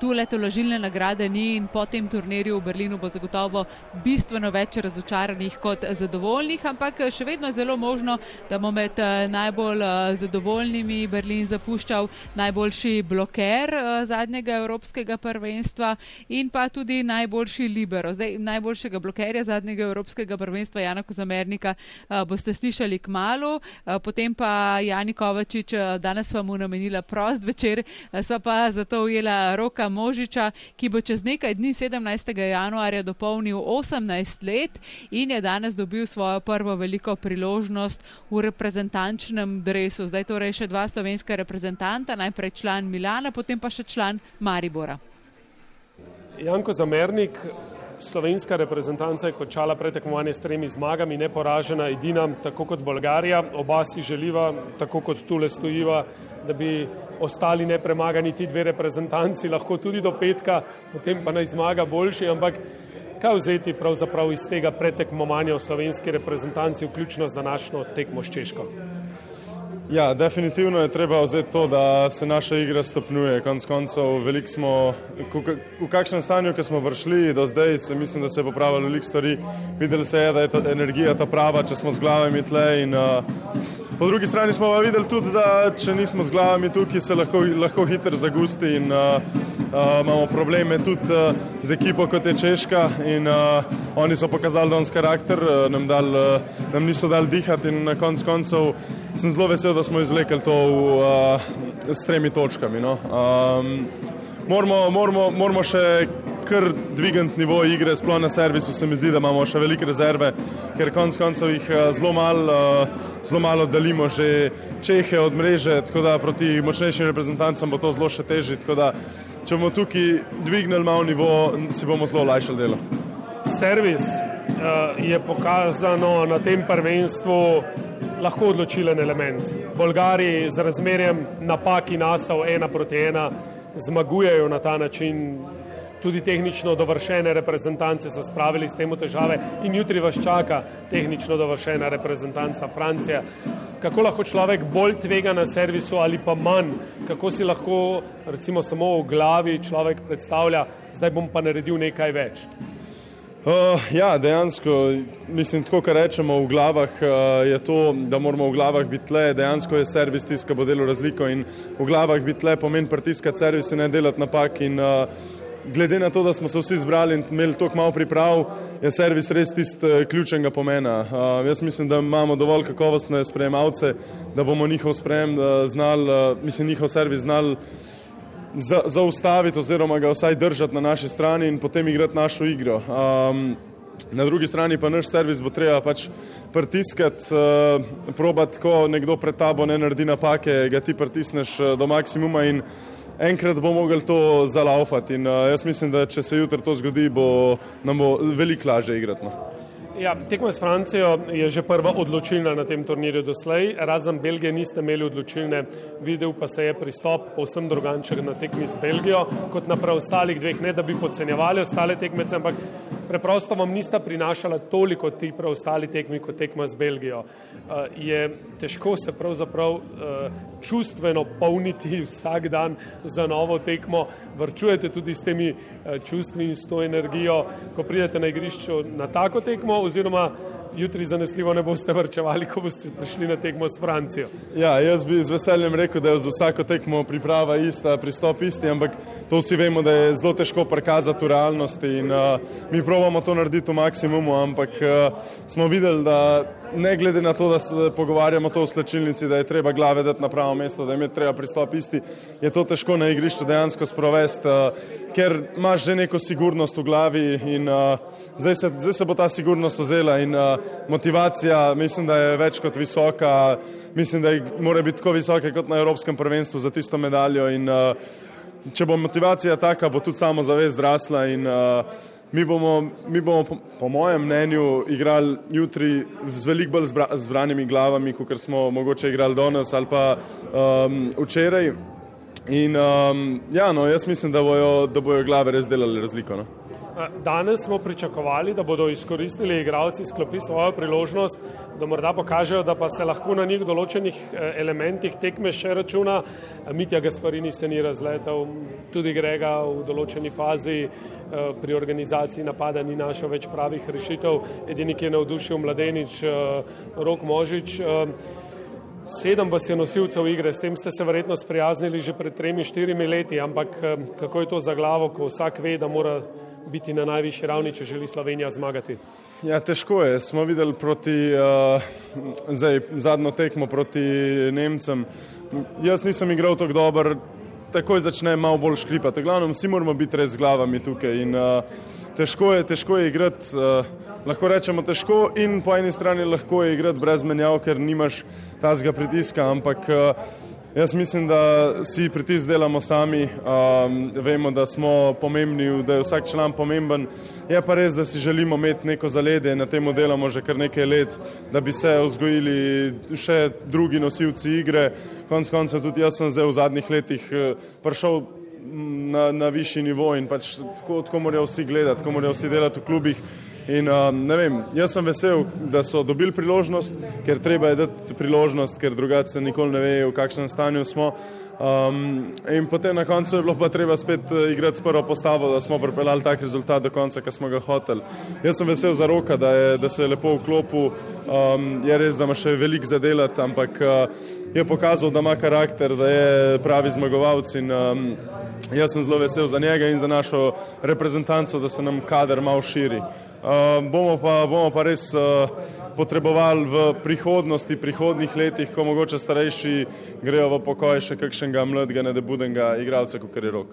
tu letoložilne nagrade ni in po tem turnirju v Berlinu bo zagotovo bistveno več razočaranih kot zadovoljnih, ampak še vedno je zelo možno, da bo med najbolj zadovoljnimi Berlin zapuščal najboljši bloker zadnjega evropskega prvenstva prvenstva in pa tudi najboljši libero. Zdaj, najboljšega blokerja zadnjega evropskega prvenstva Jana Kozamernika boste slišali k malu, potem pa Jani Kovačič, danes vam mu namenila prost večer, sva pa zato ujela Roka Možiča, ki bo čez nekaj dni 17. januarja dopolnil 18 let in je danes dobil svojo prvo veliko priložnost v reprezentančnem dresu. Zdaj torej še dva slovenska reprezentanta, najprej član Milana, potem pa še član Maribora. Janko Zamernik, slovenska reprezentanca je končala pretekmovanje s tremi zmagami, neporažena, edina, tako kot Bolgarija. Oba si želiva, tako kot tule stojiva, da bi ostali nepremagani ti dve reprezentanci, lahko tudi do petka, potem pa naj zmaga boljši, ampak kaj vzeti pravzaprav iz tega pretekmovanja v slovenski reprezentanci, vključno z današnjo tekmo s Češko? Ja, definitivno je treba vzeti to, da se naša igra stopnjuje. Konec koncev, veliko smo v kakšnem stanju, ki smo vršli do zdaj, se mislim, da se je popravilo veliko stvari. Videli se je, da je ta energija ta prava, če smo z glavami tle in uh, Po drugi strani smo pa videli tudi, da če nismo z glavami tukaj, se lahko, lahko hitro zagusti in uh, uh, imamo probleme tudi uh, z ekipo, kot je Češka. In, uh, oni so pokazali danes karakter, uh, nam, dal, uh, nam niso dali dihati in na koncu koncev sem zelo vesel, da smo izvlekli to v, uh, s tremi točkami. No. Um, moramo, moramo, moramo še kar dvigant nivo igre, sploh na servisu se mi zdi, da imamo še velike rezerve, ker konc koncev jih zelo malo, zelo malo delimo že Čehe od mreže, tako da proti močnejšim reprezentancem bo to zelo še težje. Tako da če bomo tukaj dvignili malo nivo, si bomo zelo lajšali delo. Servis je pokazano na tem prvenstvu lahko odločilen element. Bolgari z razmerjem napak in asov ena proti ena zmagujejo na ta način tudi tehnično dovršene reprezentance so spravili s tem v težave in jutri vas čaka tehnično dovršena reprezentanca Francija. Kako lahko človek bolj tvega na servisu ali pa manj, kako si lahko recimo samo v glavi človek predstavlja, zdaj bom pa naredil nekaj več. Uh, ja, dejansko, mislim, tako kar rečemo v glavah, uh, je to, da moramo v glavah biti tle, dejansko je servis tiska bo delo razliko in v glavah biti tle pomeni pritiskati servis in ne delati napak in uh, glede na to, da smo se vsi zbrali in imeli toliko malo priprav, je servis res tisti ključnega pomena. Uh, jaz mislim, da imamo dovolj kakovostne sprejemalce, da bomo njihov sprejem uh, znali, uh, mislim, njihov servis znali za, zaustaviti oziroma ga vsaj držati na naši strani in potem igrati našo igro. Um, Na drugi strani pa naš servis bo treba pač pritiskati, uh, probati, ko nekdo pred tabo ne naredi napake, ga ti pritisneš do maksimuma in enkrat bo mogel to zalaufati. In, uh, jaz mislim, da če se jutri to zgodi, bo nam bo veliko lažje igrati. No. Ja, tekma s Francijo je že prva odločilna na tem turnirju doslej. Razen Belgije niste imeli odločilne, videl pa se je pristop povsem drugačen na tekmi s Belgijo kot na preostalih dveh. Ne da bi podcenjevali ostale tekmece, ampak preprosto vam nista prinašala toliko ti preostali tekmi kot tekma z Belgijo. Je težko se pravzaprav čustveno polniti vsak dan za novo tekmo, vrčujete tudi s temi čustvi in s to energijo, ko pridete na igrišču na tako tekmo oziroma jutri zanesljivo ne boste vrčevali, ko boste prišli na tekmo s Francijo. Ja, jaz bi z veseljem rekel, da je za vsako tekmo priprava ista, pristop isti, ampak to vsi vemo, da je zelo težko prikazati v realnosti in uh, mi pravimo to narediti v maksimumu, ampak uh, smo videli, da ne glede na to, da se pogovarjamo to v slčilnici, da je treba glave dati na pravo mesto, da je treba pristop isti, je to težko na igrišču dejansko sprovesti, uh, ker imaš že neko sigurnost v glavi in uh, zdaj, se, zdaj se bo ta sigurnost ozela in uh, motivacija mislim, da je več kot visoka, mislim, da mora biti tako visoka kot na Evropskem prvenstvu za tisto medaljo in če bo motivacija taka, bo tudi samo zavest rasla in mi bomo, mi bomo po, po mojem mnenju igrali jutri z veliko bolj zbra, zbranimi glavami, kot smo mogoče igrali danes ali pa um, včeraj. In um, ja, no, jaz mislim, da bojo, da bojo glave res delali razliko. No. Danes smo pričakovali, da bodo izkoristili igralci sklopi svojo priložnost, da morda pokažejo, da pa se lahko na njih določenih eh, elementih tekme še računa. Mitja Gasparini se ni razletel, tudi Grega v določeni fazi eh, pri organizaciji napada ni našel več pravih rešitev. Edini, ki je navdušil mladenič, eh, Rok Možič. Sedem vas je nosilcev igre, s tem ste se verjetno sprijaznili že pred tremi, štirimi leti, ampak kako je to za glavo, ko vsak ve, da mora biti na najvišji ravni, če želi Slovenija zmagati? Ja, težko je. Smo videli proti, uh, zdaj, zadnjo tekmo proti Nemcem. Jaz nisem igral tako dobro, takoj začne malo bolj škripati. Glavno, vsi moramo biti res z glavami tukaj. In, uh, težko je, težko je igrati, uh, lahko rečemo težko in po eni strani lahko je igrati brez menjav, ker nimaš tazga pritiska, ampak uh, Jaz mislim, da si pritisk delamo sami, um, vemo, da smo pomembni, da je vsak član pomemben. Je pa res, da si želimo imeti neko zaledje, na tem delamo že kar nekaj let, da bi se vzgojili še drugi nosilci igre. Konec koncev tudi jaz sem zdaj v zadnjih letih uh, prišel na, na višji nivo in pač tako, tako morajo vsi gledati, tako morajo vsi delati v klubih. In, uh, vem, jaz sem vesel, da so dobili priložnost, ker treba je dati priložnost, ker drugače nikoli ne vejo, v kakšnem stanju smo. Um, in potem na koncu je bilo pa treba spet uh, igrati s prvo postavo, da smo pripeljali tak rezultat do konca, ki smo ga hoteli. Jaz sem vesel za roka, da, je, da se je lepo vklopil. Um, je res, da ima še veliko za delati, ampak uh, je pokazal, da ima karakter, da je pravi zmagovalec. In, um, jaz sem zelo vesel za njega in za našo reprezentanco, da se nam kader malo širi. Uh, bomo, pa, bomo pa res uh, potrebovali v prihodnosti, prihodnih letih, ko mogoče starejši grejo v pokoj še kakšnega mladega, nedebudnega igralca, kot je rok.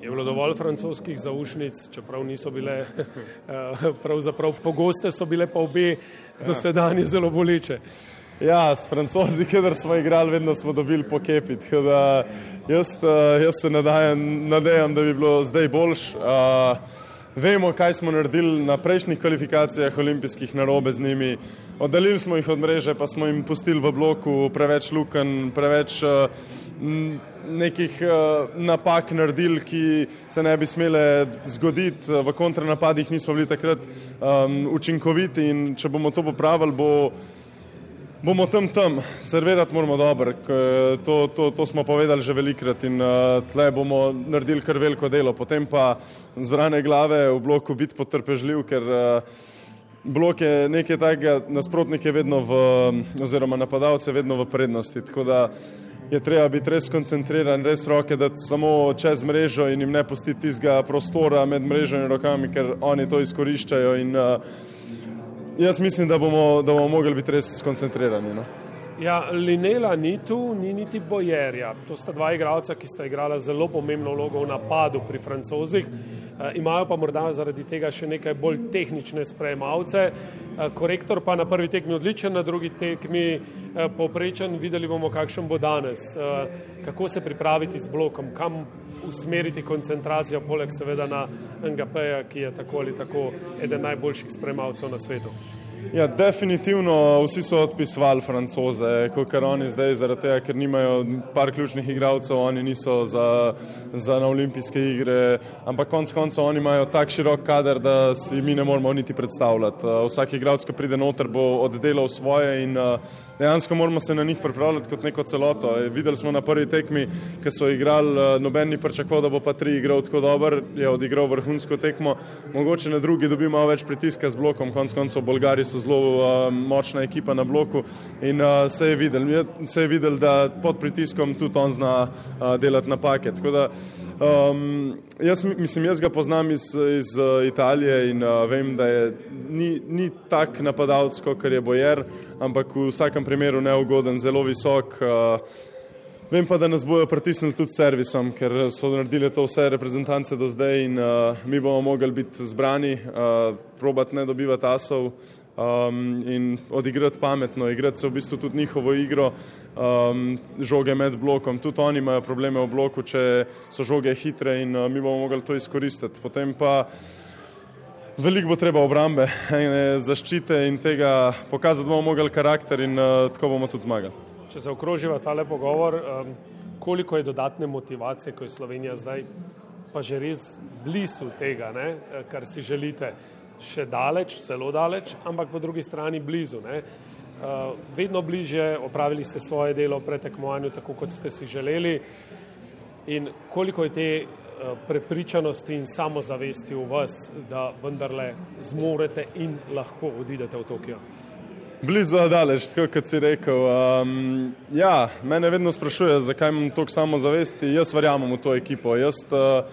Je bilo dovolj francoskih zaušnic, čeprav niso bile, uh, pravzaprav pogoste so bile pa obe dosedanje zelo boleče. Ja, s francozi, kjer smo igrali, vedno smo dobili pokepit. Jaz, jaz se nadajam, nadejam, da bi bilo zdaj boljš. Uh, Vemo, kaj smo naredili na prejšnjih kvalifikacijah olimpijskih narobe z njimi. Oddalili smo jih od mreže, pa smo jim pustili v bloku preveč luken, preveč uh, nekih uh, napak naredili, ki se ne bi smele zgoditi. V kontranapadih nismo bili takrat um, učinkoviti in če bomo to popravili, bo bomo tam tam, servirati moramo dobro, to, to, to smo povedali že velikrat in uh, tle bomo naredili kar veliko delo, potem pa zbrane glave v bloku biti potrpežljiv, ker uh, blok je nekaj takega, nasprotnik je vedno v, oziroma napadalce vedno v prednosti, tako da je treba biti res koncentriran, res roke dati samo čez mrežo in jim ne pustiti tistega prostora med mrežo in rokami, ker oni to izkoriščajo in uh, Jaz mislim, da bomo, da bomo mogli biti res skoncentrirani. No? Ja, Linela ni tu, ni niti Bojerja. To sta dva igralca, ki sta igrala zelo pomembno vlogo v napadu pri francozih. E, imajo pa morda zaradi tega še nekaj bolj tehnične sprejemalce. E, korektor pa na prvi tekmi odličen, na drugi tekmi e, poprečen. Videli bomo, kakšen bo danes. E, kako se pripraviti z blokom, kam usmeriti koncentracijo, poleg seveda na NGP-ja, ki je tako ali tako eden najboljših spremavcev na svetu. Ja, definitivno vsi so odpisovali francoze, kot oni zdaj, zaradi tega, ker nimajo par ključnih igralcev, oni niso za, za na olimpijske igre, ampak konc koncev oni imajo tak širok kader, da si mi ne moramo niti predstavljati. Vsak igralec, ki pride noter, bo oddelal svoje in dejansko moramo se na njih pripravljati kot neko celoto. Videli smo na prvi tekmi, ki so igrali, noben ni pričakoval, da bo pa tri igral tako dober, je odigral vrhunsko tekmo, mogoče na drugi dobi malo več pritiska z blokom, konc koncev Bolgari so zelo uh, močna ekipa na bloku in uh, se, je videl, se je videl, da pod pritiskom tudi on zna uh, delati napake. Da, um, jaz, mislim, jaz ga poznam iz, iz uh, Italije in uh, vem, da je, ni, ni tak napadalec, kot je Bojer, ampak v vsakem primeru neugoden, zelo visok. Uh, Vem pa, da nas bojo pritisnili tudi s servisom, ker so naredili to vse reprezentance do zdaj in uh, mi bomo mogli biti zbrani, uh, probati ne dobivati asov, um, in odigrati pametno, igrati se v bistvu tudi njihovo igro, um, žoge med blokom. Tudi oni imajo probleme v bloku, če so žoge hitre in uh, mi bomo mogli to izkoristiti. Potem pa veliko bo treba obrambe zaščite in tega pokazati, bomo mogli karakter in uh, tako bomo tudi zmagali. Če se okroživa tale pogovor, um, koliko je dodatne motivacije, ko je Slovenija zdaj pa že res blizu tega, ne, kar si želite še daleč, zelo daleč, ampak po drugi strani blizu. Ne. Uh, vedno bliže, opravili ste svoje delo v pretekmovanju, tako kot ste si želeli. In koliko je te uh, prepričanosti in samozavesti v vas, da vendarle zmorete in lahko odidete v Tokio? Blizu je daleč, tako kot si rekel. Um, ja, mene vedno sprašuje, zakaj imam toliko samozavesti. Jaz verjamem v to ekipo. Jaz, uh,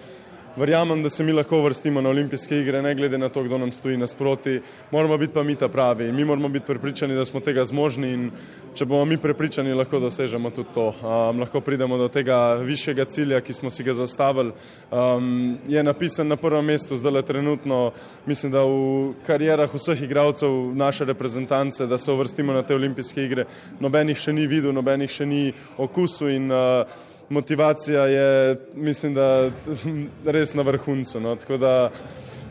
verjamem, da se mi lahko vrstimo na olimpijske igre, ne glede na to, kdo nam stoji nasproti. Moramo biti pa mi ta pravi. Mi moramo biti prepričani, da smo tega zmožni in če bomo mi prepričani, lahko dosežemo tudi to. Um, lahko pridemo do tega višjega cilja, ki smo si ga zastavili. Um, je napisan na prvem mestu, zdaj le trenutno, mislim, da v karjerah vseh igralcev naše reprezentance, da se uvrstimo na te olimpijske igre. Nobenih še ni videl, nobenih še ni okusu in uh, motivacija je, mislim, da res na vrhuncu. No? Tako da,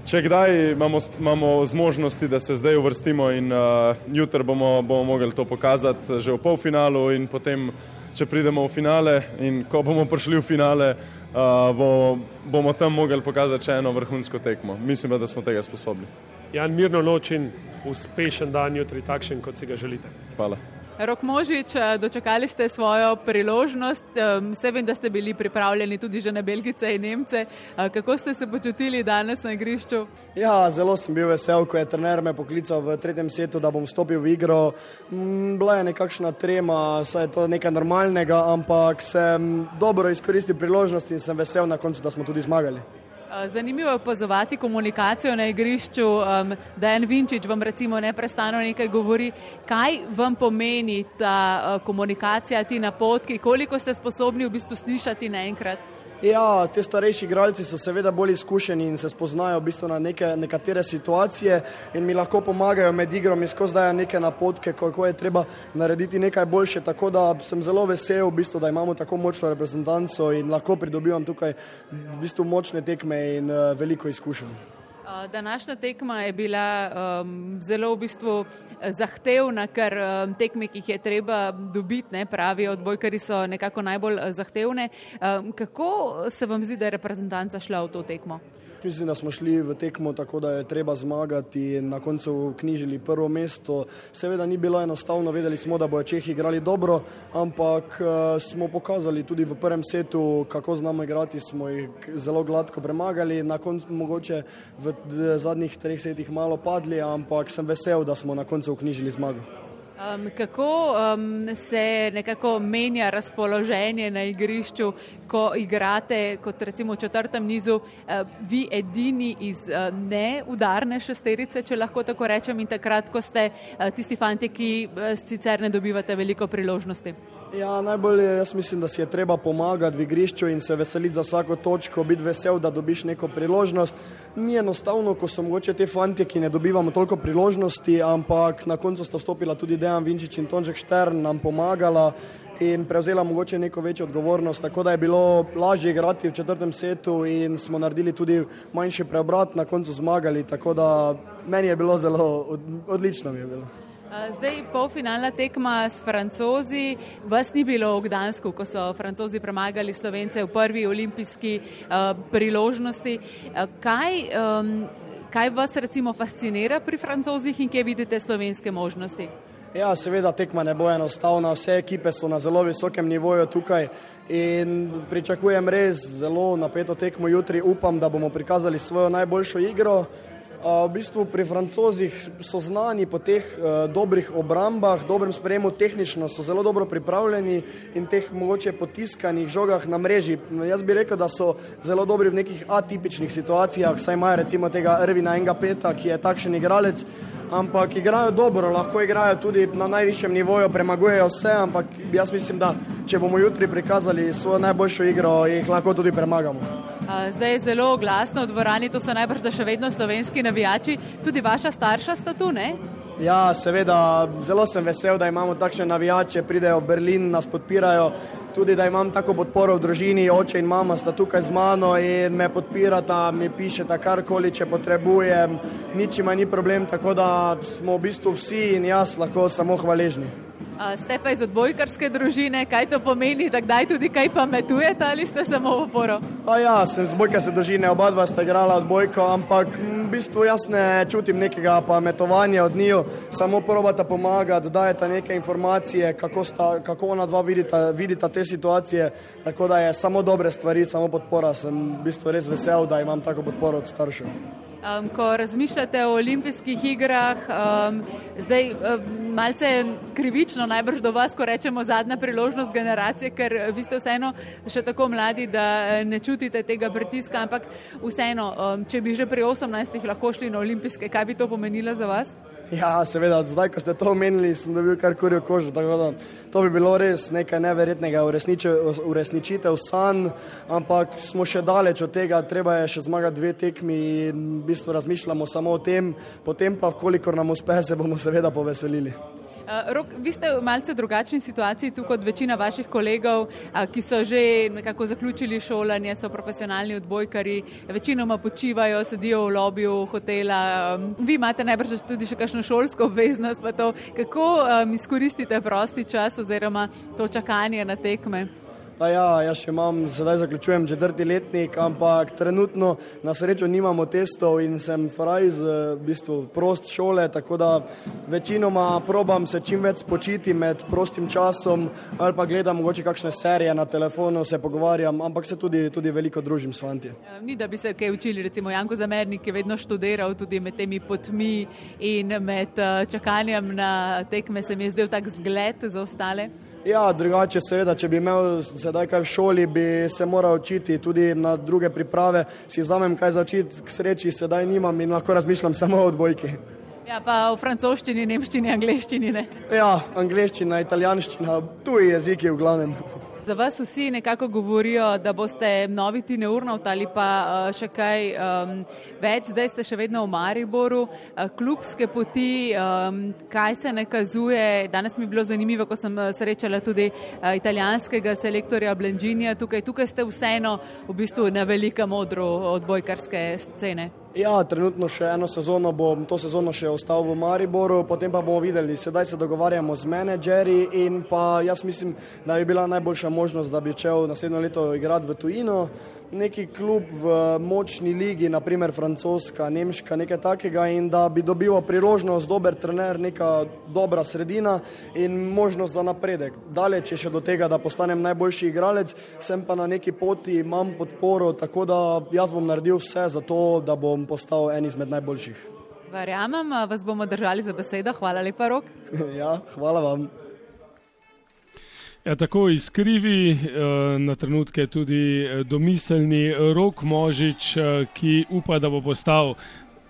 če kdaj imamo, imamo zmožnosti, da se zdaj uvrstimo in uh, jutri bomo, bomo mogli to pokazati že v polfinalu in potem, če pridemo v finale in ko bomo prišli v finale, uh, bomo, bomo tam mogli pokazati še eno vrhunsko tekmo. Mislim, da smo tega sposobni. Jan, mirno noč in uspešen dan jutri, takšen, kot si ga želite. Hvala. Rok Možič, eh, dočekali ste svojo priložnost, vse vem, da ste bili pripravljeni tudi že na Belgice in Nemce. Eh, kako ste se počutili danes na igrišču? Ja, zelo sem bil vesel, ko je trener me poklical v tretjem setu, da bom stopil v igro. Mm, bila je nekakšna trema, saj je to nekaj normalnega, ampak sem dobro izkoristil priložnost in sem vesel na koncu, da smo tudi zmagali. Eh, zanimivo je opazovati komunikacijo na igrišču, um, da en Vinčič vam recimo neprestano nekaj govori. Kaj vam pomeni ta uh, komunikacija, ti napotki, koliko ste sposobni v bistvu slišati naenkrat? Ja, te starejši igralci so seveda bolj izkušeni in se spoznajo v bistvu na neke, nekatere situacije in mi lahko pomagajo med igro, mi skozi dajo neke napotke, kako je treba narediti nekaj boljše. Tako da sem zelo vesel, v bistvu, da imamo tako močno reprezentanco in lahko pridobivam tukaj v bistvu močne tekme in uh, veliko izkušenj. Današnja tekma je bila um, zelo v bistvu zahtevna, ker um, tekme, ki jih je treba dobiti, ne, pravijo odbojkari, so nekako najbolj zahtevne. Um, kako se vam zdi, da je reprezentanca šla v to tekmo? Mislim, da smo šli v tekmo tako, da je treba zmagati in na koncu knjižili prvo mesto. Seveda ni bilo enostavno, vedeli smo, da bojo Čehi igrali dobro, ampak uh, smo pokazali tudi v prvem setu, kako znamo igrati, smo jih zelo gladko premagali, na koncu mogoče v zadnjih treh setih malo padli, ampak sem vesel, da smo na koncu knjižili zmago. Um, kako um, se nekako menja razpoloženje na igrišču, ko igrate, kot recimo v četrtem nizu, uh, vi edini iz uh, neudarne šesterice, če lahko tako rečem, in takrat, ko ste uh, tisti fanti, ki uh, sicer ne dobivate veliko priložnosti? Ja, najbolje jaz mislim, da si je treba pomagati v igrišču in se veseliti za vsako točko, biti vesel, da dobiš neko priložnost. Ni enostavno, ko so mogoče te fantje, ki ne dobivamo toliko priložnosti, ampak na koncu sta vstopila tudi Dejan Vinčič in Tonček Štern, nam pomagala in prevzela mogoče neko večjo odgovornost, tako da je bilo lažje igrati v četrtem setu in smo naredili tudi manjši preobrat, na koncu zmagali, tako da meni je bilo zelo odlično je bilo. Zdaj, polfinalna tekma s francozi, vas ni bilo v Gdansku, ko so francozi premagali slovence v prvi olimpijski uh, priložnosti. Kaj, um, kaj vas recimo fascinira pri francozih in kje vidite slovenske možnosti? Ja, seveda tekma ne bo enostavna, vse ekipe so na zelo visokem nivoju tukaj in pričakujem res zelo napeto tekmo jutri. Upam, da bomo prikazali svojo najboljšo igro. V bistvu pri francozih so znani po teh uh, dobrih obrambah, dobrem sprejemu, tehnično so zelo dobro pripravljeni in teh mogoče potiskanih žogah na mreži. Jaz bi rekel, da so zelo dobri v nekih atipičnih situacijah, saj imajo recimo tega Ervina Enga Peta, ki je takšen igralec, ampak igrajo dobro, lahko igrajo tudi na najvišjem nivoju, premagujejo vse, ampak jaz mislim, da če bomo jutri prikazali svojo najboljšo igro, jih lahko tudi premagamo. Zdaj je zelo glasno v dvorani, to so najbrž še vedno slovenski navijači, tudi vaša starša sta tu, ne? Ja, seveda, zelo sem vesel, da imamo takšne navijače, pridejo v Berlin, nas podpirajo, tudi da imam tako podporo v družini, oče in mama sta tukaj z mano in me podpirata, mi pišeta karkoli, če potrebujem, nič ima ni problem, tako da smo v bistvu vsi in jaz lahko samo hvaležni. Ste pa iz odbojkarske družine, kaj to pomeni, da kdaj tudi kaj pametujete ali ste samo v oporo? Pa ja, sem iz odbojkarske družine, oba dva sta igrala odbojko, ampak v bistvu jaz ne čutim nekega pametovanja od njiju, samo probata pomagati, dajeta neke informacije, kako, sta, kako ona dva vidita, vidita te situacije, tako da je samo dobre stvari, samo podpora. Sem v bistvu res vesel, da imam tako podporo od staršev. Um, ko razmišljate o olimpijskih igrah, um, zdaj um, malce krivično najbrž do vas, ko rečemo zadnja priložnost generacije, ker vi ste vseeno še tako mladi, da ne čutite tega pritiska, ampak vseeno, um, če bi že pri 18 lahko šli na olimpijske, kaj bi to pomenilo za vas? Ja, seveda, zdaj, ko ste to omenili, sem dobil kar kurjo kožo. Da, to bi bilo res nekaj neverjetnega, uresničitev sanj, ampak smo še daleč od tega, treba je še zmagati dve tekmi in v bistvu razmišljamo samo o tem, potem pa, kolikor nam uspe, se bomo seveda poveselili. Uh, Rok, vi ste v malce drugačni situaciji tu kot večina vaših kolegov, uh, ki so že nekako zaključili šolanje, so profesionalni odbojkari, večinoma počivajo, sedijo v lobiju hotela. Um, vi imate najbrž tudi še kakšno šolsko obveznost, pa to, kako izkoristite prosti čas oziroma to čakanje na tekme. Pa ja, jaz še imam, zdaj zaključujem četrti letnik, ampak trenutno na srečo nimamo testov in sem fraj z v bistvu prost šole, tako da večinoma probam se čim več spočiti med prostim časom ali pa gledam mogoče kakšne serije na telefonu, se pogovarjam, ampak se tudi, tudi veliko družim s fanti. Ja, ni, da bi se kaj učili, recimo Janko Zamernik je vedno študiral tudi med temi potmi in med eh, čakanjem na tekme, se mi je zdel tak zgled za ostale. Ja, drugače, seveda, če bi imel sedaj kaj v šoli, bi se moral učiti tudi na druge priprave. Si vzamem kaj za učiti, k sreči sedaj nimam in lahko razmišljam samo o odbojki. Ja, pa v francoščini, nemščini, angliščini. Ne? Ja, angliščina, italijanščina, tuji jeziki v glavnem. Za vas vsi nekako govorijo, da boste novi Tine Urnov ali pa uh, še kaj um, več, zdaj ste še vedno v Mariboru, uh, klubske poti, um, kaj se nakazuje. Danes mi je bilo zanimivo, ko sem srečala tudi italijanskega selektorja Blenžinja, tukaj, tukaj ste vseeno v bistvu na velikem odru odbojkarske scene. Ja, trenutno še eno sezono bom to sezono še ostal v Mariboru, potem pa bomo videli. Sedaj se dogovarjamo z menedžeri in pa jaz mislim, da bi bila najboljša možnost, da bi šel naslednjo leto igrati v tujino neki klub v močni ligi, naprimer francoska, nemška, nekaj takega in da bi dobil priložnost, dober trener, neka dobra sredina in možnost za napredek. Daleč je še do tega, da postanem najboljši igralec, sem pa na neki poti, imam podporo, tako da jaz bom naredil vse za to, da bom postal en izmed najboljših. Verjamem, vas bomo držali za besedo. Hvala lepa, Rok. ja, hvala vam. Ja, tako izkrivi eh, na trenutke tudi eh, domiselni rok Možič, eh, ki upa, da bo postal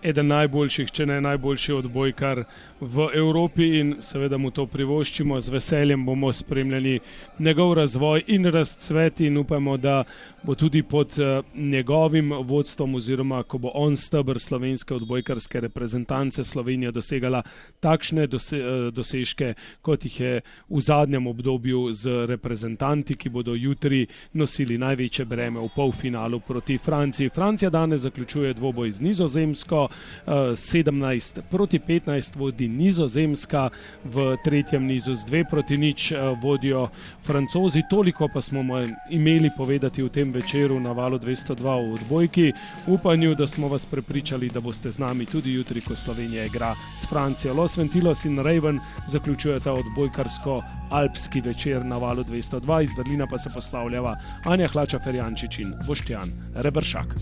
eden najboljših, če ne najboljši odbojkar v Evropi in seveda mu to privoščimo. Z veseljem bomo spremljali njegov razvoj in razcvet in upamo, da bo tudi pod uh, njegovim vodstvom oziroma ko bo on stebr slovenske odbojkarske reprezentance Slovenija dosegala takšne dose, uh, dosežke, kot jih je v zadnjem obdobju z reprezentanti, ki bodo jutri nosili največje breme v polfinalu proti Franciji. Francija danes zaključuje dvoboj z nizozemsko, uh, 17 proti 15 vodi nizozemska, v tretjem nizu z 2 proti nič uh, vodijo francozi, toliko pa smo imeli povedati v tem večeru na valu 202 v odbojki. Upanju, da smo vas prepričali, da boste z nami tudi jutri, ko Slovenija igra s Francijo. Los Ventilos in Raven zaključujeta odbojkarsko alpski večer na valu 202, iz Berlina pa se poslavljava Anja Hlača Ferjančič in Boštjan Rebršak.